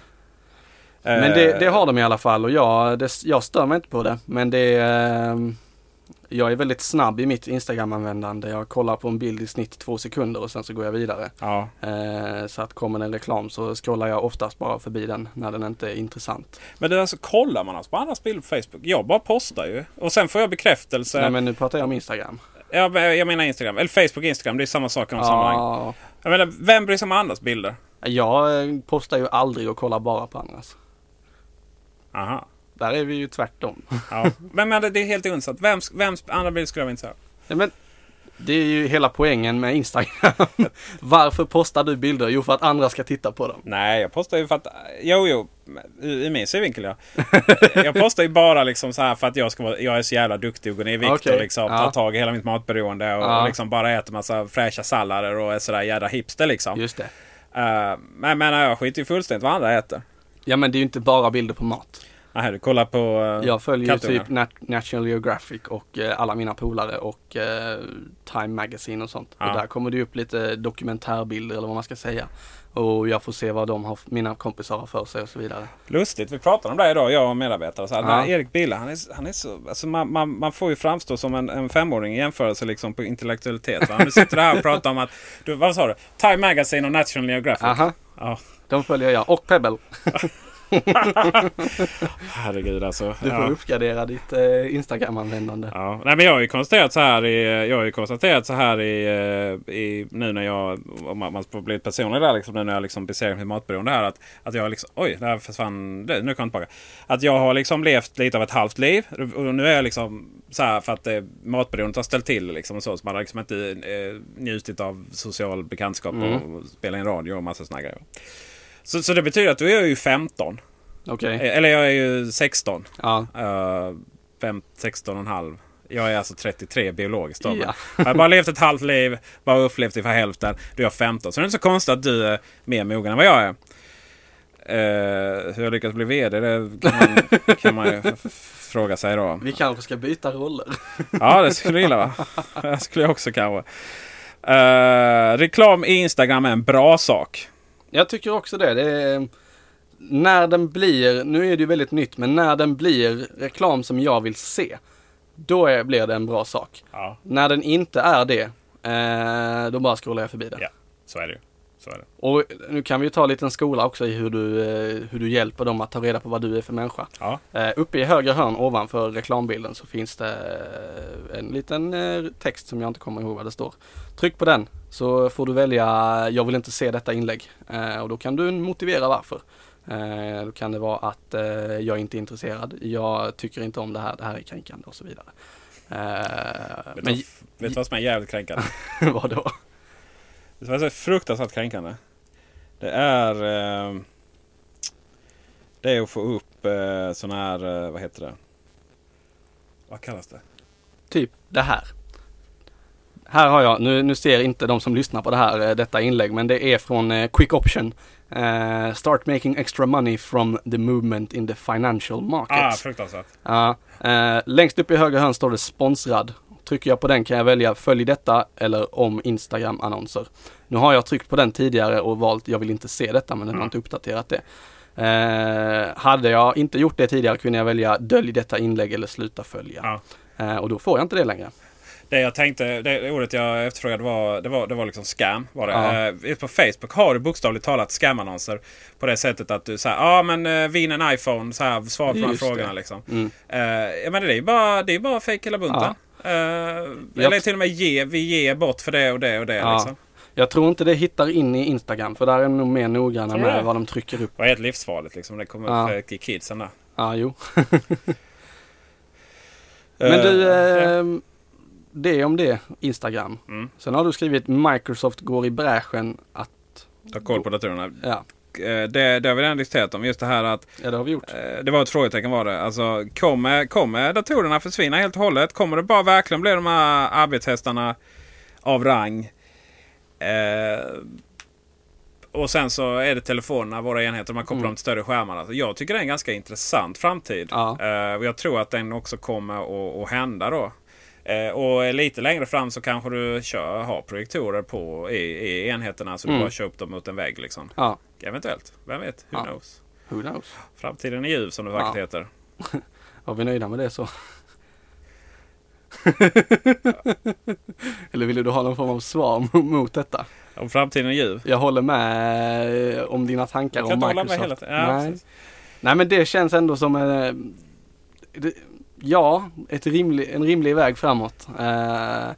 Men Eh, det, det har de i alla fall och jag, det, jag stör mig inte på det. Men det är, eh, jag är väldigt snabb i mitt Instagram-användande. Jag kollar på en bild i snitt två sekunder och sen så går jag vidare. Ja. Eh, så att kommer det en reklam så scrollar jag oftast bara förbi den när den inte är intressant. Men det är alltså, kollar man alltså på andras bilder på Facebook? Jag bara postar ju. Och sen får jag bekräftelse. Nej men nu pratar jag om Instagram. Ja, men jag menar Instagram. Eller Facebook och Instagram. Det är samma sak i de sammanhang. Ja, Jag menar, vem bryr sig om andras bilder? jag eh, postar ju aldrig och kollar bara på andras. Aha. Där är vi ju tvärtom. Ja. men, men det är helt ointressant. Vems, vems andra bild skulle jag intresserad av? Nej, men det är ju hela poängen med Instagram. Varför postar du bilder? Jo, för att andra ska titta på dem. Nej, jag postar ju för att... Jo, jo. I, i min synvinkel ja. jag postar ju bara liksom så här för att jag, ska vara, jag är så jävla duktig och går ner i vikt Okej, och liksom ja. tar tag i hela mitt matberoende. Och, Ja. och liksom bara äter massa fräscha sallader och är sådär jävla hipster liksom. Just det. Uh, men, men jag skiter ju fullständigt vad andra äter. Ja, men det är ju inte bara bilder på mat. Nej, du kollar på uh, Jag följer kattungar. typ Nat- National Geographic och eh, alla mina polare och eh, Time Magazine och sånt. Ja. Och där kommer det upp lite dokumentärbilder eller vad man ska säga. Och jag får se vad de har, mina kompisar har för sig och så vidare. Lustigt, vi pratade om det idag, jag och medarbetare. Så här, Ja. Erik Bille, han är, han är så, alltså man, man, man får ju framstå som en, en femåring i jämförelse liksom på intellektualitet. Va? Nu sitter du här och pratar om att, du, vad sa du? Time Magazine och National Geographic. Aha, Ja, de följer jag. Och Pebble. herregud alltså. Du får ja. uppgradera ditt eh, Instagram-användande. Ja. Nej, men jag har ju konstaterat så här i, jag har ju konstaterat så här i, eh, i nu när jag, om man man får bli personlig där liksom, nu när jag liksom besegrat mitt matberoende här. Att, att jag liksom, oj, där försvann det, nu kom jag tillbaka. Att jag har liksom levt lite av ett halvt liv. Och nu är jag liksom så här för att eh, matberoendet har ställt till liksom och så. Så man har liksom inte eh, njutit av social bekantskap Mm. och, spela in radio och massa såna grejer. Så, så det betyder att då är jag ju 15. Okej. Eh, Eller jag är ju 16. Ja. Uh, 5, 16 och en halv. Jag är alltså 33 biologiskt då. Ja. Jag har bara levt ett halvt liv, bara upplevt ungefär hälften. Du är 15. Så det är inte så konstigt att du är mer mogen än vad jag är. Uh, hur jag lyckats bli VD, det kan man, kan man ju fråga sig då. Vi kanske ska byta roller. Ja, det skulle jag gilla va? Det skulle jag också kanske. Uh, reklam i Instagram är en bra sak. Jag tycker också det. det är, när den blir, nu är det ju väldigt nytt, men när den blir reklam som jag vill se, då är, blir det en bra sak. Ja, När den inte är det, eh, då bara scrollar jag förbi den. ja så är det ju. Så är det. Och nu kan vi ju ta en liten skola också i hur du, eh, hur du hjälper dem att ta reda på vad du är för människa. Ja, Eh, uppe i högra hörn ovanför reklambilden så finns det eh, en liten eh, text som jag inte kommer ihåg vad det står. Tryck på den så får du välja jag vill inte se detta inlägg eh, och då kan du motivera varför. Eh, då kan det vara att eh, jag är inte intresserad, jag tycker inte om det här, det här är kränkande och så vidare. Eh, vet, men vet du vad som är jävligt kränkande? vad då? Det var så fruktansvärt kränkande. Det är... Eh, det är att få upp eh, sån här... Eh, vad heter det? Vad kallas det? Typ det här. Här har jag, nu, nu ser inte de som lyssnar på det här, eh, detta inlägg, men det är från eh, Quick Option. Eh, start making extra money from the movement in the financial Ah, markets. fruktansvärt. Ja, eh, längst upp i höger hörn står det sponsrad. Trycker jag på den kan jag välja följ detta eller om Instagram annonser. Nu har jag tryckt på den tidigare och valt jag vill inte se detta men den har Mm. inte uppdaterat det. Eh, hade jag inte gjort det tidigare kunde jag välja dölj detta inlägg eller sluta följa. Ja. Eh, och då får jag inte det längre. Det jag tänkte, det ordet jag efterfrågade var, det var, det var liksom scam. Var det. Ja. Eh, på Facebook har du bokstavligt talat scamannonser. På det sättet att du säger ja men eh, vinn en iPhone, så här, svar på de här Just frågorna det. liksom. Mm. Eh, ja men det är ju bara, det är bara fake hela bunten. Eh, eller till och med ge, vi ger bort för det och det och det. Ja. Liksom. Jag tror inte det hittar in i Instagram för där är de nog mer noggranna med vad de trycker upp. Det är helt livsfarligt liksom. Det kommer Ja. upp för kidsen där. Ja, jo. Men du, Eh, eh, det är om det, Instagram. Mm. Sen har du skrivit Microsoft går i bräschen att, Ta koll på datorerna. ja, Eh, Det, det har vi redan diskuterat om. Just det här att ja det har vi gjort. Eh, Det var ett frågetecken var det. Alltså, kommer, kommer datorerna försvinna helt och hållet? Kommer det bara verkligen bli de här arbetshästarna av rang? Eh, och sen så är det telefonerna, våra enheter, man kopplar Mm. dem till större skärmar. Alltså, jag tycker det är en ganska intressant framtid. Ja. Eh, och jag tror att den också kommer att, att hända då. Eh, och lite längre fram så kanske du kör, har projektorer på i, i enheterna så du Mm. bara kör upp dem mot en vägg. Liksom. Ja, Eventuellt, vem vet? Who Ja. knows? who knows? Framtiden är ljuv som det vackert Ja. heter. Var vi nöjda med det så? Eller ville du ha någon form av svar mo- mot detta? Om framtiden är ljuv. Jag håller med eh, om dina tankar om Microsoft. hela tiden. Ja, Nej. Nej men det känns ändå som eh, det, ja, ett rimlig, en rimlig väg framåt eh,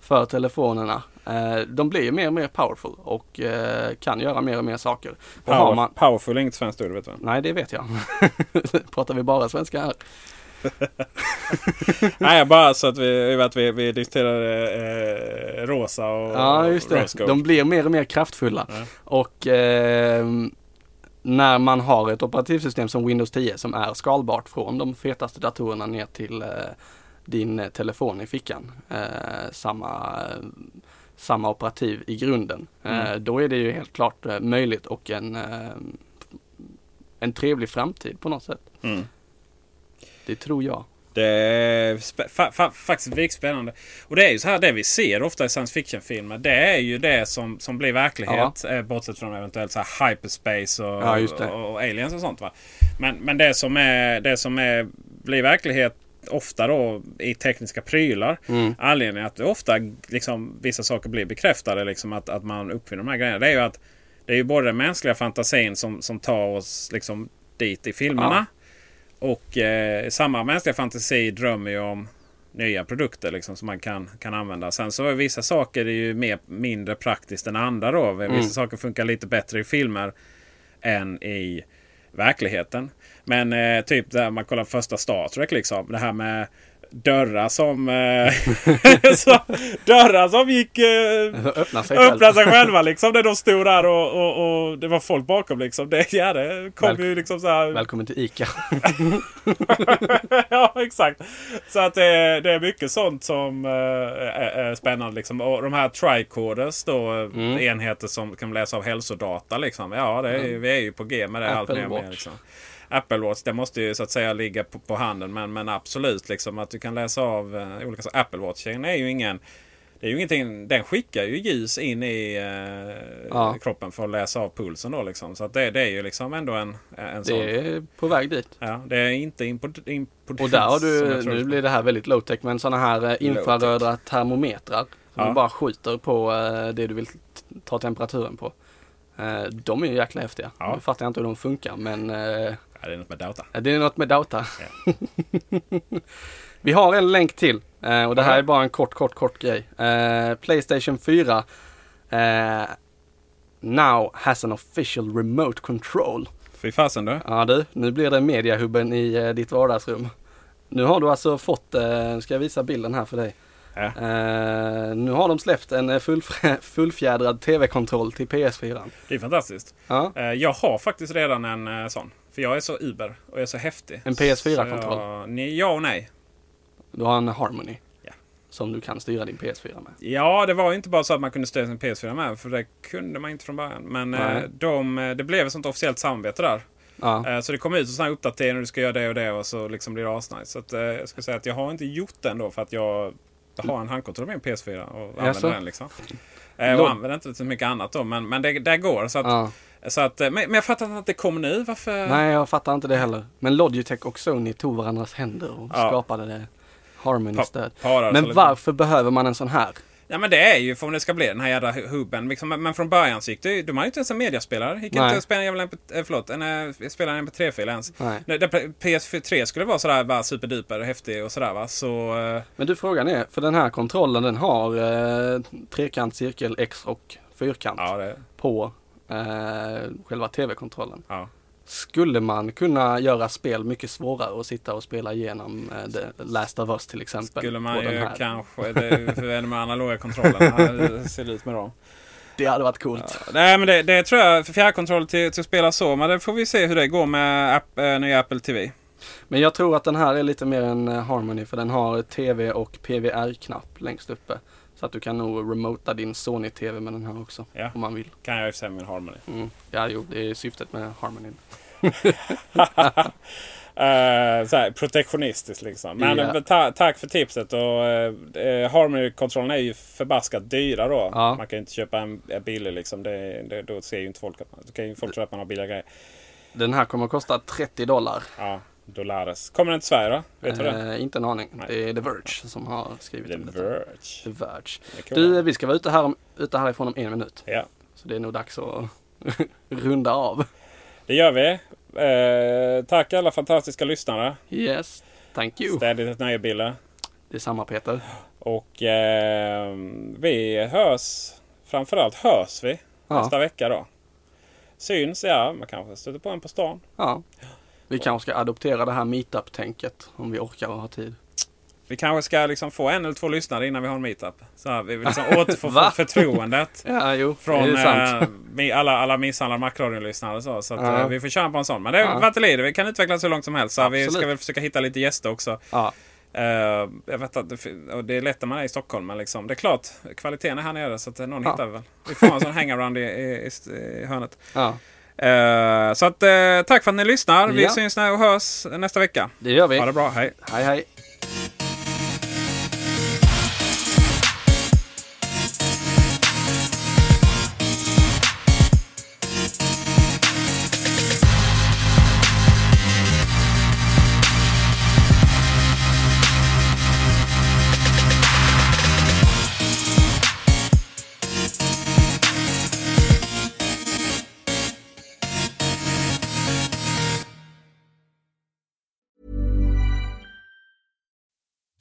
för telefonerna. Eh, de blir mer och mer powerful och eh, kan göra mer och mer saker. Power, man, Powerful är inget svenskt ord, vet du. nej det vet jag. Pratar vi bara svenska här? Nej, bara så att vi, att vi, vi diskuterar eh, rosa och Ja just det. De blir mer och mer kraftfulla. Ja. Och eh, när man har ett operativsystem som Windows 10 som är skalbart från de fetaste datorerna ner till eh, din eh, telefon i fickan. Eh, samma, samma operativ i grunden. Eh, Mm. då är det ju helt klart eh, möjligt och en, en trevlig framtid på något sätt. Mm. Det tror jag. Det är fa- fa- faktiskt väldigt spännande. Och det är ju så här, det vi ser ofta i science fiction-filmer. Det är ju det som, som blir verklighet. Eh, bortsett från eventuellt så här hyperspace och, Ja, och, och aliens och sånt. Va? Men, men det som, är, det som är, blir verklighet ofta då i tekniska prylar. Mm. Anledningen att ofta liksom, vissa saker blir bekräftade. Liksom, att, att man uppfinner de här grejerna. Det är ju att det är ju både den mänskliga fantasin som, som tar oss liksom, dit i filmerna. Och eh, samma mänskliga fantasi drömmer ju om nya produkter liksom, som man kan, kan använda. Sen så är vissa saker är ju mer, mindre praktiskt än andra. Då. Vissa Mm. saker funkar lite bättre i filmer än i verkligheten. Men eh, typ där man kollar första Star Trek. Liksom, det här med dörrar som, eh, så, dörrar som gick eh, Öppna sig själv. öppnade sig själva. Liksom, när de stod där och, och, och det var folk bakom. Liksom. Det, ja, det kom Väl- ju liksom så här. Välkommen till ICA. ja, exakt. Så att det, det är mycket sånt som eh, är, är spännande. Liksom. Och de här tricorders då, Mm. enheter som kan läsa av hälsodata. Liksom. Ja, det är, vi är ju på G med det allt Apple mer och mer. Liksom. Apple Watch, det måste ju så att säga ligga på, på handen. Men, men absolut, liksom, att du kan läsa av eh, olika saker. Apple Watchen är ju ingen... Det är ju ingenting, den skickar ju ljus in i eh, Ja. kroppen för att läsa av pulsen. Då, liksom. Så att det, det är ju liksom ändå en, en sån... Det är på väg dit. Ja, det är inte import, import, Och där har du, nu blir det här väldigt low tech, men sådana här eh, infraröda termometrar. Som Ja. du bara skjuter på eh, det du vill ta temperaturen på. Eh, De är ju jäkla häftiga. Ja. Nu fattar jag inte hur de funkar men Ja, det är något med data. det är något med data. Vi har en länk till eh, och det här Ja. är bara en kort, kort, kort grej. Eh, Playstation 4 eh, now has an official remote control. Fy fasen du. Ja du, nu blir det mediahubben i ditt vardagsrum. Nu har du alltså fått, eh, ska jag visa bilden här för dig. Ja. Eh, nu har de släppt en eh, fullfjä- fullfjädrad tv-kontroll till PS4. Det är fantastiskt. Ja, Eh, Jag har faktiskt redan en eh, sån. För jag är så uber och jag är så häftig. En PS4 Så jag- kontroll? Nej, Ja och nej. du har en Harmony. Ja. Som du kan styra din PS4 med. Ja, det var inte bara så att man kunde styra sin PS4 med. För det kunde man inte från början. Men de, det blev ett sånt officiellt samarbete där. Ja, Så det kom ut en sån här uppdatering och du ska göra det och det och så liksom blir det asnice. Så att, jag ska säga att jag har inte gjort den då för att jag har en handkontroll med min PS4 och använder Jaså? den liksom. Eh, Och använder inte så mycket annat då. Men, men det, det går. Så att, ja. så att, eh, men, men jag fattar inte att det kommer nu. Varför? Nej, jag fattar inte det heller. Men Logitech och Sony tog varandras händer och Ja. skapade det Harmony-stöd. parar så Men varför behöver man en sån här? Ja men det är ju för om det ska bli den här jävla hubben. Liksom, men- från början så gick det De har ju inte ens en mediaspelare. Gick Nej. inte att spela en jävla MP, eh, förlåt, en, eh, en MP3-fil ens. Nej. Där PS3 skulle vara sådär bara superduper häftig och sådär va. Så... eh, Men du frågan är, för den här kontrollen den har eh, trekant, cirkel, X och fyrkant Ja, det, på eh, själva tv-kontrollen. ja. Skulle man kunna göra spel mycket svårare och sitta och spela igenom eh, The Last of Us till exempel? Skulle man ju kanske... Det är de analoga kontrollerna. Hur ser det ut med dem? Det hade varit coolt. Nej men det, det tror jag, för fjärrkontroll till, till att spela så. Men det får vi se hur det går med app, äh, nya Apple TV. Men jag tror att den här är lite mer en eh, Harmony för den har TV och PVR-knapp längst uppe. Så att du kan nog remota din Sony-TV med den här också. Ja. Om man vill. Kan jag i sig med Harmony. Mm. Ja, jo, det är syftet med Harmony. Eh, så här, protektionistiskt liksom. Men eh, ta, tack för tipset. Och, uh, Harmony-kontrollen är ju förbaskat dyra då. Ja. Man kan ju inte köpa en, en billig liksom. Det, det, då ser ju inte folk att man... Då kan ju folk tro att man har billiga grejer. Den här kommer att kosta 30 dollar. Ja, dollares. Kommer den till Sverige då? Vet du det? Eh, inte en aning. Nej. Det är The Verge som har skrivit The om detta. Verge. The Verge. Det. Du, vi ska vara ute, här om, ute härifrån om en minut. Ja, Så det är nog dags att runda av. det gör vi. Eh, tack alla fantastiska lyssnare. Yes, thank you. Ständigt ett nöje Bille. Det är samma Peter. Och eh, vi hörs. Framförallt hörs vi Ja. nästa vecka då. Syns, ja. Man kanske stöter på en på stan. Ja. Vi kanske ska adoptera det här meetup-tänket om vi orkar och har tid. Vi kanske ska liksom få en eller två lyssnare innan vi har en meetup. Så här, vi vill liksom återfå förtroendet. Ja, jo, Från eh, alla, alla misshandlade Macradion-lyssnare. Så, så att, Ja. eh, vi får köra på en sån. Men det Ja. lider. Vi kan utvecklas hur långt som helst. Så vi ska väl försöka hitta lite gäster också. Ja, Eh, jag vet att det, det är lätt när man är i Stockholm. Men liksom, det är klart, kvaliteten är här nere. Så att någon Ja. hittar vi väl. Vi får ha en sån hangaround i, i, i, i hörnet. ja. Eh, så att, eh, tack för att ni lyssnar. Vi Ja. syns och hörs nästa vecka. Det gör vi. Ha det bra. Hej. Hej hej.